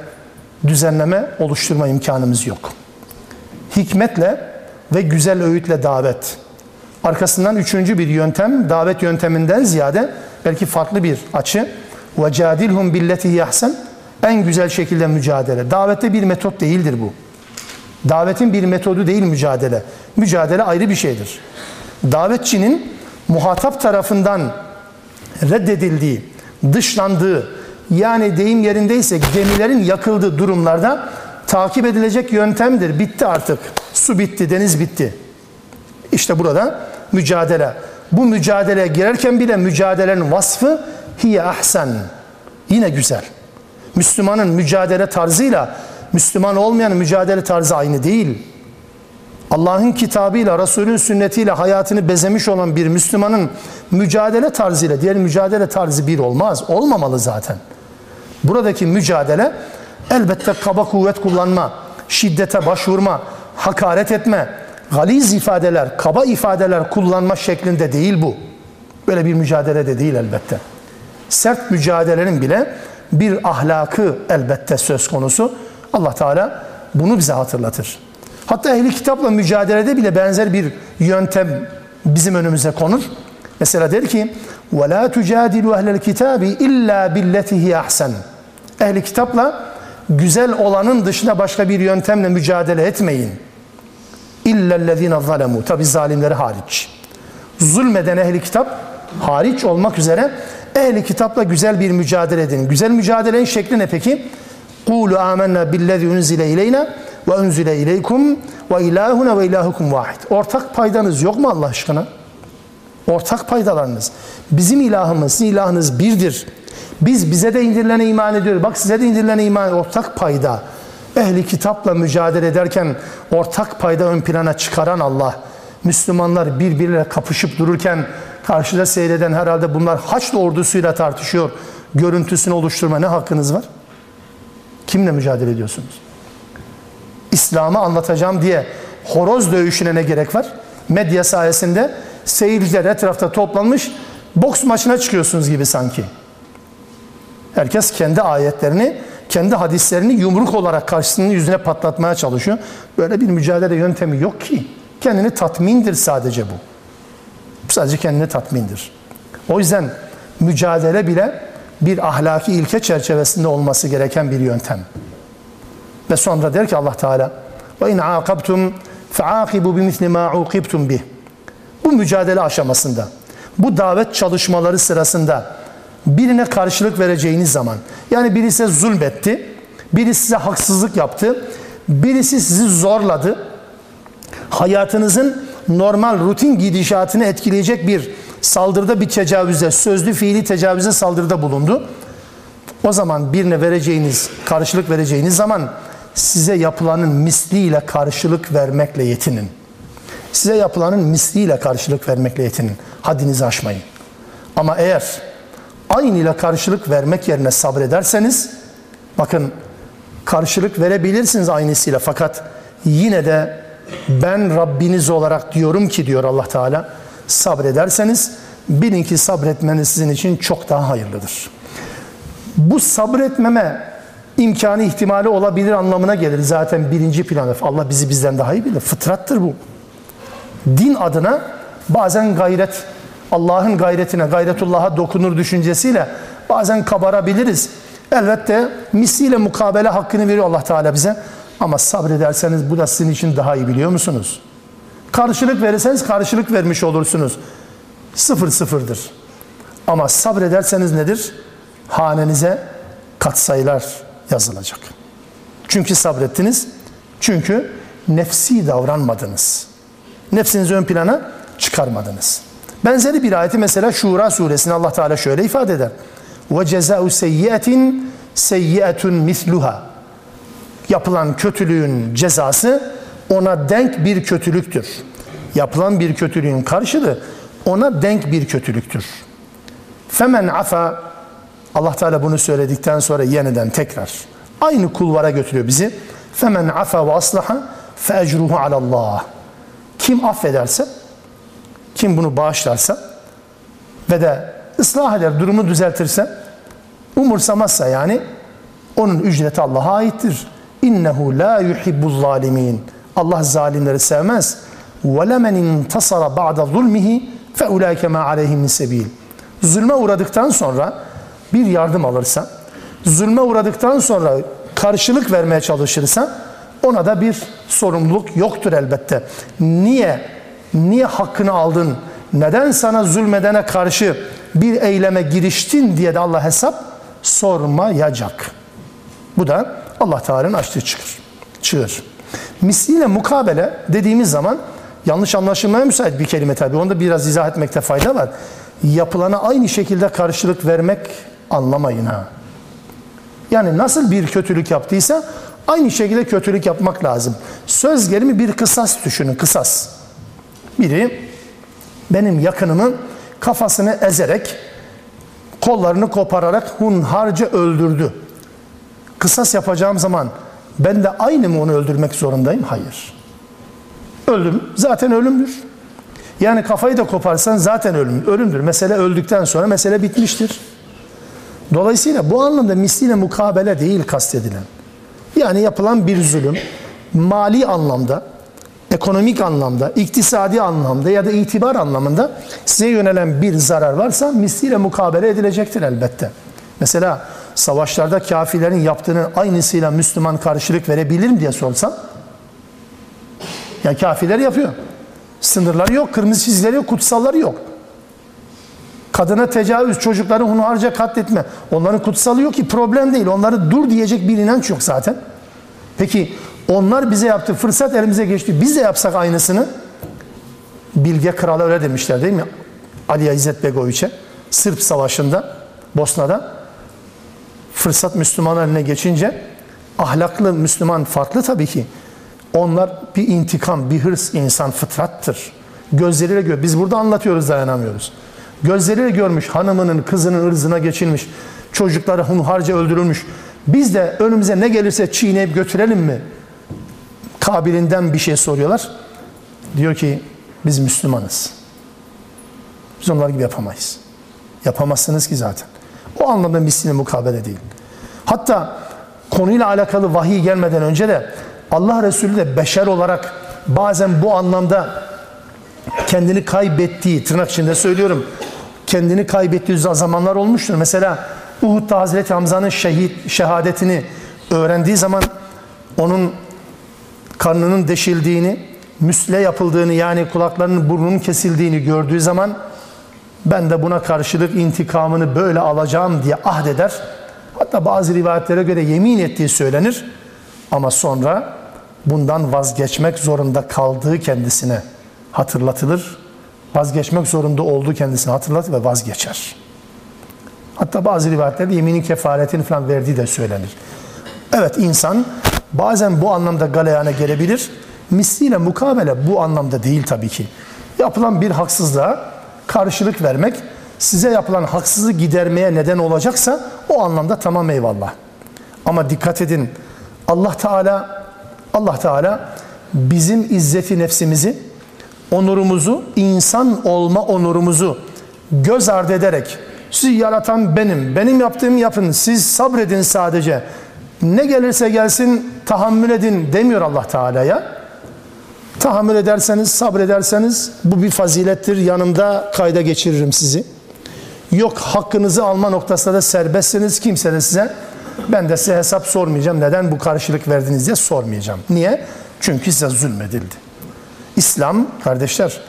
düzenleme, oluşturma imkanımız yok. Hikmetle ve güzel öğütle davet. Arkasından üçüncü bir yöntem, davet yönteminden ziyade belki farklı bir açı. وَجَادِلْهُمْ بِالَّتِهِ يَحْسَنْ En güzel şekilde mücadele. Davette bir metot değildir bu. Davetin bir metodu değil mücadele. Mücadele ayrı bir şeydir. Davetçinin muhatap tarafından reddedildiği, dışlandığı, yani deyim yerindeyse gemilerin yakıldığı durumlarda takip edilecek yöntemdir. Bitti artık. Su bitti, deniz bitti. İşte burada mücadele. Bu mücadeleye girerken bile mücadelenin vasfı hiye ahsen. Yine güzel. Müslümanın mücadele tarzıyla Müslüman olmayanın mücadele tarzı aynı değil. Allah'ın kitabıyla, Resulün sünnetiyle hayatını bezemiş olan bir Müslümanın mücadele tarzıyla diğer mücadele tarzı bir olmaz. Olmamalı zaten. Buradaki mücadele elbette kaba kuvvet kullanma, şiddete başvurma, hakaret etme, galiz ifadeler, kaba ifadeler kullanma şeklinde değil bu. Böyle bir mücadele de değil elbette. Sert mücadelenin bile bir ahlakı elbette söz konusu. Allah Teala bunu bize hatırlatır. Hatta ehli kitapla mücadelede bile benzer bir yöntem bizim önümüze konur. Mesela der ki: "Ve la tucadilu ehlel kitabi illa billetihi ahsen." Ehli kitapla güzel olanın dışında başka bir yöntemle mücadele etmeyin. İllellezine zalemu. Tabi zalimleri hariç. Zulmeden ehli kitap hariç olmak üzere ehli kitapla güzel bir mücadele edin. Güzel mücadelenin şekli ne peki? Kulu amennâ billezî unzile ileyna ve unzile ileykum ve ilahuna ve ilahukum vahid. Ortak paydanız yok mu Allah aşkına? Ortak paydalarınız. Bizim ilahımız, sizin ilahınız birdir. Biz bize de indirilene iman ediyoruz. Bak size de indirilene iman ortak payda. Ehli kitapla mücadele ederken ortak payda ön plana çıkaran Allah. Müslümanlar birbiriyle kapışıp dururken karşıda seyreden herhalde bunlar Haçlı ordusuyla tartışıyor. Görüntüsünü oluşturma ne hakkınız var? Kimle mücadele ediyorsunuz? İslam'ı anlatacağım diye horoz dövüşüne ne gerek var? Medya sayesinde seyirciler etrafta toplanmış boks maçına çıkıyorsunuz gibi sanki. Herkes kendi ayetlerini, kendi hadislerini yumruk olarak karşısının yüzüne patlatmaya çalışıyor. Böyle bir mücadele yöntemi yok ki. Kendini tatmindir sadece bu. Sadece kendini tatmindir. O yüzden mücadele bile bir ahlaki ilke çerçevesinde olması gereken bir yöntem. Ve sonra der ki Allah Teala ve in aqabtum fa'aqibu bimisli ma uqibtum bih. Bu mücadele aşamasında, bu davet çalışmaları sırasında birine karşılık vereceğiniz zaman yani biri size zulmetti, biri size haksızlık yaptı, birisi sizi zorladı. Hayatınızın normal rutin gidişatını etkileyecek bir saldırıda bir tecavüze, sözlü fiili tecavüze saldırıda bulundu. O zaman birine vereceğiniz, karşılık vereceğiniz zaman size yapılanın misliyle karşılık vermekle yetinin. Size yapılanın misliyle karşılık vermekle yetinin. Haddinizi aşmayın. Ama eğer aynı ile karşılık vermek yerine sabrederseniz bakın karşılık verebilirsiniz aynısıyla fakat yine de ben Rabbiniz olarak diyorum ki diyor Allah Teala sabrederseniz bilin ki sabretmeniz sizin için çok daha hayırlıdır. Bu sabretmeme imkanı ihtimali olabilir anlamına gelir zaten birinci planı. Allah bizi bizden daha iyi bilir. Fıtrattır bu. Din adına bazen gayret Allah'ın gayretine, gayretullah'a dokunur düşüncesiyle bazen kabarabiliriz. Elbette misliyle mukabele hakkını veriyor Allah Teala bize. Ama sabrederseniz bu da sizin için daha iyi biliyor musunuz? Karşılık verirseniz karşılık vermiş olursunuz. Sıfır sıfırdır. Ama sabrederseniz nedir? Hanenize katsayılar yazılacak. Çünkü sabrettiniz. Çünkü nefsi davranmadınız. Nefsinizi ön plana çıkarmadınız. Benzeri bir ayeti mesela Şura suresinde Allah Teala şöyle ifade eder. Ve ceza'u seyyiatin seyyiatun misluha. Yapılan kötülüğün cezası ona denk bir kötülüktür. Yapılan bir kötülüğün karşılığı ona denk bir kötülüktür. Femen afa Allah Teala bunu söyledikten sonra yeniden tekrar aynı kulvara götürüyor bizi. Femen afa ve aslaha fe ecruhu alallah. Kim affederse kim bunu bağışlarsa ve de ıslah eder, durumu düzeltirse, umursamazsa yani onun ücreti Allah'a aittir. İnnehu la yuhibbuz zalimin. Allah zalimleri sevmez. Ve lemen intasara ba'da zulmihi fe ulaike ma aleyhim sebil. Zulme uğradıktan sonra bir yardım alırsa, zulme uğradıktan sonra karşılık vermeye çalışırsa ona da bir sorumluluk yoktur elbette. Niye Niye hakkını aldın? Neden sana zulmedene karşı bir eyleme giriştin diye de Allah hesap sormayacak. Bu da Allah Teala'nın açtığı çıkır. Çığır. Misliyle mukabele dediğimiz zaman yanlış anlaşılmaya müsait bir kelime tabi. Onu da biraz izah etmekte fayda var. Yapılana aynı şekilde karşılık vermek anlamayın ha. Yani nasıl bir kötülük yaptıysa aynı şekilde kötülük yapmak lazım. Söz gelimi bir kısas düşünün, kısas. Biri benim yakınımı kafasını ezerek, kollarını kopararak hunharca öldürdü. Kısas yapacağım zaman ben de aynı mı onu öldürmek zorundayım? Hayır. Ölüm zaten ölümdür. Yani kafayı da koparsan zaten ölüm, ölümdür. Mesele öldükten sonra mesele bitmiştir. Dolayısıyla bu anlamda misliyle mukabele değil kastedilen. Yani yapılan bir zulüm mali anlamda, ekonomik anlamda, iktisadi anlamda ya da itibar anlamında size yönelen bir zarar varsa misliyle mukabele edilecektir elbette. Mesela savaşlarda kafirlerin yaptığının aynısıyla Müslüman karşılık verebilir mi diye sorsam yani kafirler yapıyor. Sınırları yok, kırmızı çizgileri yok, kutsalları yok. Kadına tecavüz, çocukları hunharca katletme. Onların kutsalı yok ki problem değil. Onları dur diyecek bir inanç yok zaten. Peki onlar bize yaptı, fırsat elimize geçti. Biz de yapsak aynısını. Bilge Kral'a öyle demişler değil mi? Ali İzzet Begoviç'e. Sırp Savaşı'nda, Bosna'da. Fırsat Müslüman eline geçince ahlaklı Müslüman farklı tabii ki. Onlar bir intikam, bir hırs insan fıtrattır. Gözleriyle gör. Biz burada anlatıyoruz dayanamıyoruz. Gözleriyle görmüş hanımının, kızının ırzına geçilmiş. Çocukları hunharca öldürülmüş. Biz de önümüze ne gelirse çiğneyip götürelim mi? Kabilinden bir şey soruyorlar. Diyor ki biz Müslümanız. Biz onlar gibi yapamayız. Yapamazsınız ki zaten. O anlamda misline mukabele değil. Hatta konuyla alakalı vahiy gelmeden önce de Allah Resulü de beşer olarak bazen bu anlamda kendini kaybettiği, tırnak içinde söylüyorum, kendini kaybettiği zamanlar olmuştur. Mesela Uhud'da Hazreti Hamza'nın şehit şehadetini öğrendiği zaman onun karnının deşildiğini, müsle yapıldığını yani kulaklarının burnunun kesildiğini gördüğü zaman ben de buna karşılık intikamını böyle alacağım diye ahdeder. Hatta bazı rivayetlere göre yemin ettiği söylenir. Ama sonra bundan vazgeçmek zorunda kaldığı kendisine hatırlatılır. Vazgeçmek zorunda olduğu kendisine hatırlatır ve vazgeçer. Hatta bazı rivayetlerde yeminin kefaretini falan verdiği de söylenir. Evet insan bazen bu anlamda galeyana gelebilir. Misliyle mukabele bu anlamda değil tabii ki. Yapılan bir haksızlığa karşılık vermek size yapılan haksızlığı gidermeye neden olacaksa o anlamda tamam eyvallah. Ama dikkat edin Allah Teala Allah Teala bizim izzeti nefsimizi, onurumuzu, insan olma onurumuzu göz ardı ederek sizi yaratan benim, benim yaptığımı yapın, siz sabredin sadece. Ne gelirse gelsin tahammül edin demiyor Allah Teala'ya. Tahammül ederseniz, sabrederseniz bu bir fazilettir. Yanımda kayda geçiririm sizi. Yok hakkınızı alma noktasında da serbestsiniz. Kimse de size ben de size hesap sormayacağım. Neden bu karşılık verdiniz diye sormayacağım. Niye? Çünkü size zulmedildi. İslam kardeşler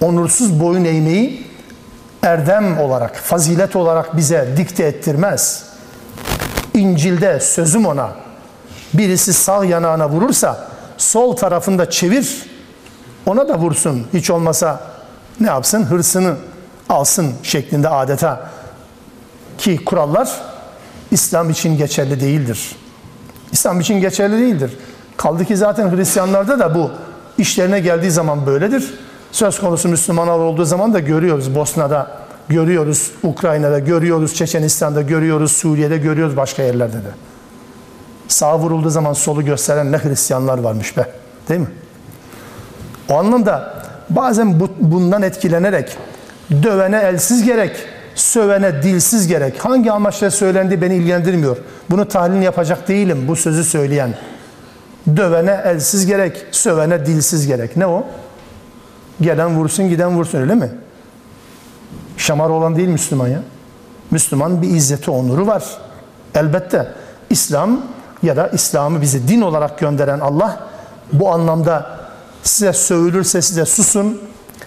onursuz boyun eğmeyi erdem olarak, fazilet olarak bize dikte ettirmez. İncil'de sözüm ona birisi sağ yanağına vurursa sol tarafında çevir ona da vursun. Hiç olmasa ne yapsın? Hırsını alsın şeklinde adeta ki kurallar İslam için geçerli değildir. İslam için geçerli değildir. Kaldı ki zaten Hristiyanlarda da bu işlerine geldiği zaman böyledir. Söz konusu Müslümanlar olduğu zaman da görüyoruz Bosna'da, görüyoruz Ukrayna'da, görüyoruz Çeçenistan'da, görüyoruz Suriye'de, görüyoruz başka yerlerde de. Sağ vurulduğu zaman solu gösteren ne Hristiyanlar varmış be. Değil mi? O anlamda bazen bu, bundan etkilenerek dövene elsiz gerek, sövene dilsiz gerek. Hangi amaçla söylendi beni ilgilendirmiyor. Bunu tahlil yapacak değilim bu sözü söyleyen. Dövene elsiz gerek, sövene dilsiz gerek. Ne o? Gelen vursun, giden vursun öyle mi? Şamar olan değil Müslüman ya. Müslüman bir izzeti, onuru var. Elbette İslam ya da İslam'ı bize din olarak gönderen Allah bu anlamda size sövülürse size susun,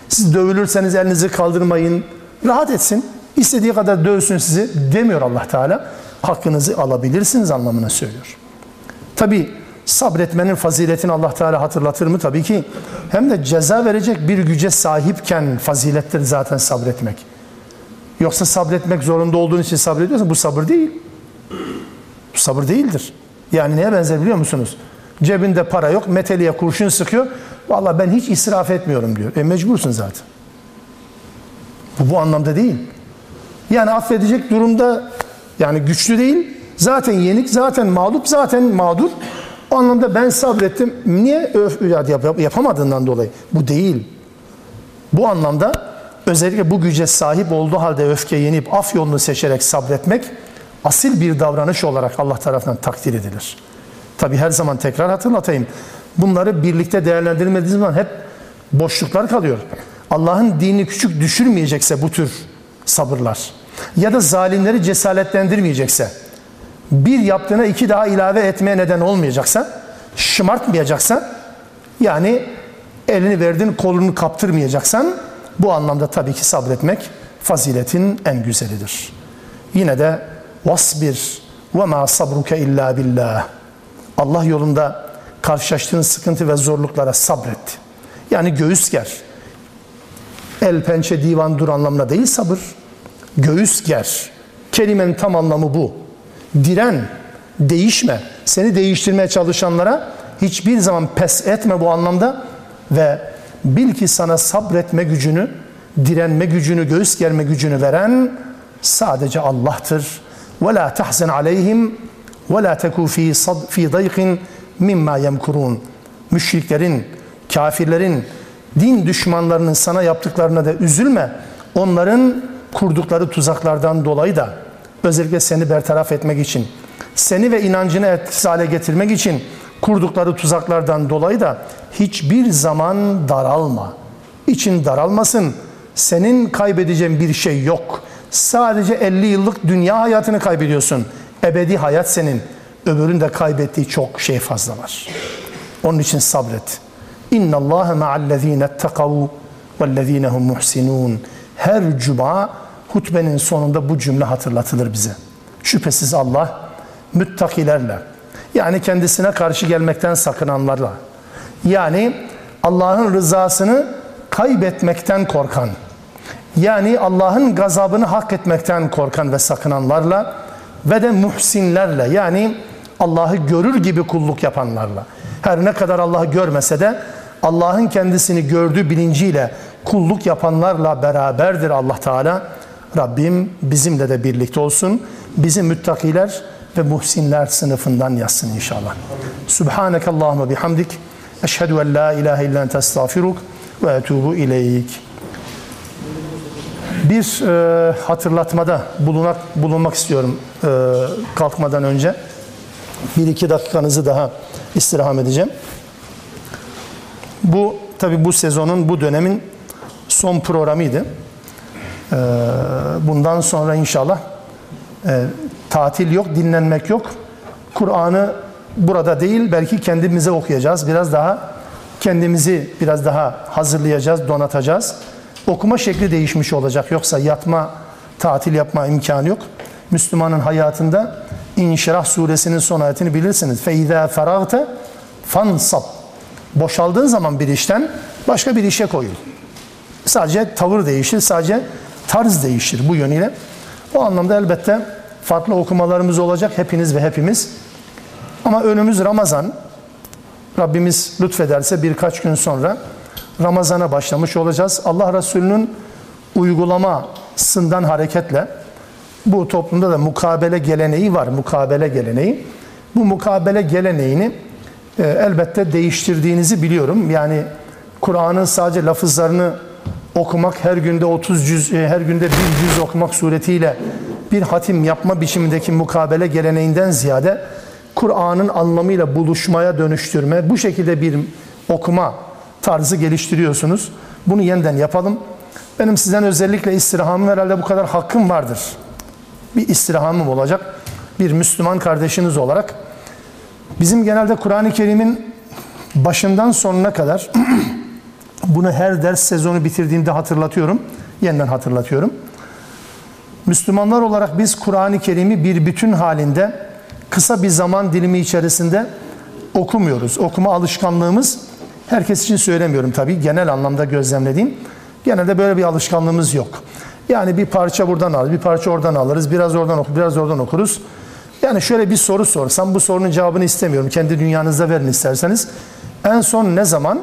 siz dövülürseniz elinizi kaldırmayın, rahat etsin. İstediği kadar dövsün sizi demiyor Allah Teala. Hakkınızı alabilirsiniz anlamına söylüyor. Tabi sabretmenin faziletini Allah Teala hatırlatır mı? Tabii ki. Hem de ceza verecek bir güce sahipken fazilettir zaten sabretmek. Yoksa sabretmek zorunda olduğun için sabrediyorsan bu sabır değil. Bu sabır değildir. Yani neye benzer biliyor musunuz? Cebinde para yok, meteliye kurşun sıkıyor. Vallahi ben hiç israf etmiyorum diyor. E mecbursun zaten. Bu bu anlamda değil. Yani affedecek durumda yani güçlü değil. Zaten yenik, zaten mağlup, zaten mağdur. O anlamda ben sabrettim. Niye öf, yap, yapamadığından dolayı? Bu değil. Bu anlamda özellikle bu güce sahip olduğu halde öfke yenip af yolunu seçerek sabretmek asil bir davranış olarak Allah tarafından takdir edilir. Tabi her zaman tekrar hatırlatayım. Bunları birlikte değerlendirmediğiniz zaman hep boşluklar kalıyor. Allah'ın dini küçük düşürmeyecekse bu tür sabırlar ya da zalimleri cesaretlendirmeyecekse bir yaptığına iki daha ilave etmeye neden olmayacaksa şımartmayacaksa yani elini verdin kolunu kaptırmayacaksan bu anlamda tabii ki sabretmek faziletin en güzelidir. Yine de vasbir ve ma sabruke illa billah. Allah yolunda karşılaştığın sıkıntı ve zorluklara sabret. Yani göğüs ger. El pençe divan dur anlamına değil sabır. Göğüs ger. Kelimenin tam anlamı bu. Diren, değişme. Seni değiştirmeye çalışanlara hiçbir zaman pes etme bu anlamda ve bil ki sana sabretme gücünü, direnme gücünü, göğüs germe gücünü veren sadece Allah'tır. Ve la tahzen aleyhim ve la teku fi fi dayqin mimma. Müşriklerin, kafirlerin, din düşmanlarının sana yaptıklarına da üzülme. Onların kurdukları tuzaklardan dolayı da özellikle seni bertaraf etmek için, seni ve inancını etkisiz hale getirmek için kurdukları tuzaklardan dolayı da hiçbir zaman daralma. İçin daralmasın. Senin kaybedeceğin bir şey yok. Sadece 50 yıllık dünya hayatını kaybediyorsun. Ebedi hayat senin. Öbürün de kaybettiği çok şey fazla var. Onun için sabret. İnna Allah ma'allezine ettekav vellezine hum muhsinun. Her cuma hutbenin sonunda bu cümle hatırlatılır bize. Şüphesiz Allah müttakilerle yani kendisine karşı gelmekten sakınanlarla yani Allah'ın rızasını kaybetmekten korkan yani Allah'ın gazabını hak etmekten korkan ve sakınanlarla ve de muhsinlerle yani Allah'ı görür gibi kulluk yapanlarla. Her ne kadar Allah'ı görmese de Allah'ın kendisini gördüğü bilinciyle kulluk yapanlarla beraberdir Allah Teala. Rabbim bizimle de birlikte olsun. Bizi müttakiler ve muhsinler sınıfından yazsın inşallah. Subhaneke Allahümme bihamdik. Eşhedü en la ilahe illa ente estağfiruk ve etubu ileyk. Bir e, hatırlatmada bulunak, bulunmak istiyorum e, kalkmadan önce. Bir iki dakikanızı daha istirham edeceğim. Bu tabi bu sezonun, bu dönemin son programıydı. E, bundan sonra inşallah e, tatil yok, dinlenmek yok. Kur'an'ı burada değil belki kendimize okuyacağız. Biraz daha kendimizi biraz daha hazırlayacağız, donatacağız. Okuma şekli değişmiş olacak. Yoksa yatma, tatil yapma imkanı yok. Müslümanın hayatında İnşirah suresinin son ayetini bilirsiniz. فَاِذَا فَرَغْتَ fansab. Boşaldığın zaman bir işten başka bir işe koyul. Sadece tavır değişir, sadece tarz değişir bu yönüyle. O anlamda elbette farklı okumalarımız olacak hepiniz ve hepimiz. Ama önümüz Ramazan. Rabbimiz lütfederse birkaç gün sonra Ramazan'a başlamış olacağız. Allah Resulü'nün uygulamasından hareketle bu toplumda da mukabele geleneği var. Mukabele geleneği. Bu mukabele geleneğini e, elbette değiştirdiğinizi biliyorum. Yani Kur'an'ın sadece lafızlarını okumak, her günde 30 cüz, e, her günde bir cüz okumak suretiyle bir hatim yapma biçimindeki mukabele geleneğinden ziyade Kur'an'ın anlamıyla buluşmaya dönüştürme, bu şekilde bir okuma tarzı geliştiriyorsunuz. Bunu yeniden yapalım. Benim sizden özellikle istirhamım herhalde bu kadar hakkım vardır. Bir istirhamım olacak. Bir Müslüman kardeşiniz olarak. Bizim genelde Kur'an-ı Kerim'in başından sonuna kadar <clears throat> bunu her ders sezonu bitirdiğimde hatırlatıyorum. Yeniden hatırlatıyorum. Müslümanlar olarak biz Kur'an-ı Kerim'i bir bütün halinde kısa bir zaman dilimi içerisinde okumuyoruz. Okuma alışkanlığımız herkes için söylemiyorum tabii. Genel anlamda gözlemlediğim. Genelde böyle bir alışkanlığımız yok. Yani bir parça buradan alırız, bir parça oradan alırız, biraz oradan okur, biraz oradan okuruz. Yani şöyle bir soru sorsam bu sorunun cevabını istemiyorum. Kendi dünyanızda verin isterseniz. En son ne zaman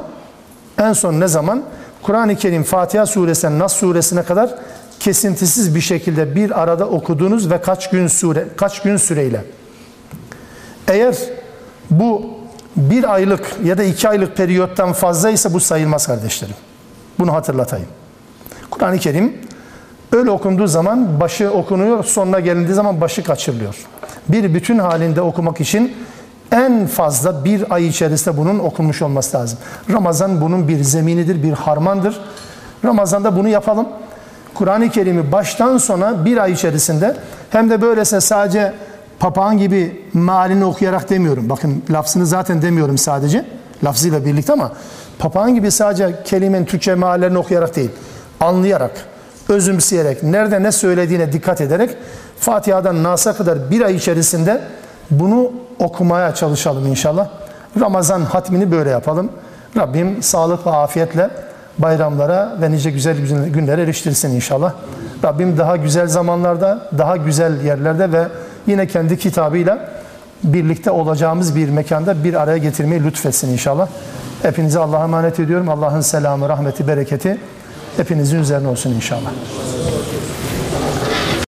en son ne zaman Kur'an-ı Kerim Fatiha suresinden Nas suresine kadar kesintisiz bir şekilde bir arada okudunuz ve kaç gün süre kaç gün süreyle? Eğer bu bir aylık ya da iki aylık periyottan fazlaysa bu sayılmaz kardeşlerim. Bunu hatırlatayım. Kur'an-ı Kerim öyle okunduğu zaman başı okunuyor, sonuna gelindiği zaman başı kaçırılıyor. Bir bütün halinde okumak için en fazla bir ay içerisinde bunun okunmuş olması lazım. Ramazan bunun bir zeminidir, bir harmandır. Ramazan'da bunu yapalım. Kur'an-ı Kerim'i baştan sona bir ay içerisinde hem de böylesine sadece papağan gibi mealini okuyarak demiyorum. Bakın lafzını zaten demiyorum sadece. Lafzıyla birlikte ama papağan gibi sadece kelimenin Türkçe meallerini okuyarak değil. Anlayarak, özümseyerek, nerede ne söylediğine dikkat ederek Fatiha'dan Nas'a kadar bir ay içerisinde bunu okumaya çalışalım inşallah. Ramazan hatmini böyle yapalım. Rabbim sağlık ve afiyetle bayramlara ve nice güzel günlere eriştirsin inşallah. Rabbim daha güzel zamanlarda, daha güzel yerlerde ve yine kendi kitabıyla birlikte olacağımız bir mekanda bir araya getirmeyi lütfetsin inşallah. Hepinize Allah'a emanet ediyorum. Allah'ın selamı, rahmeti, bereketi hepinizin üzerine olsun inşallah.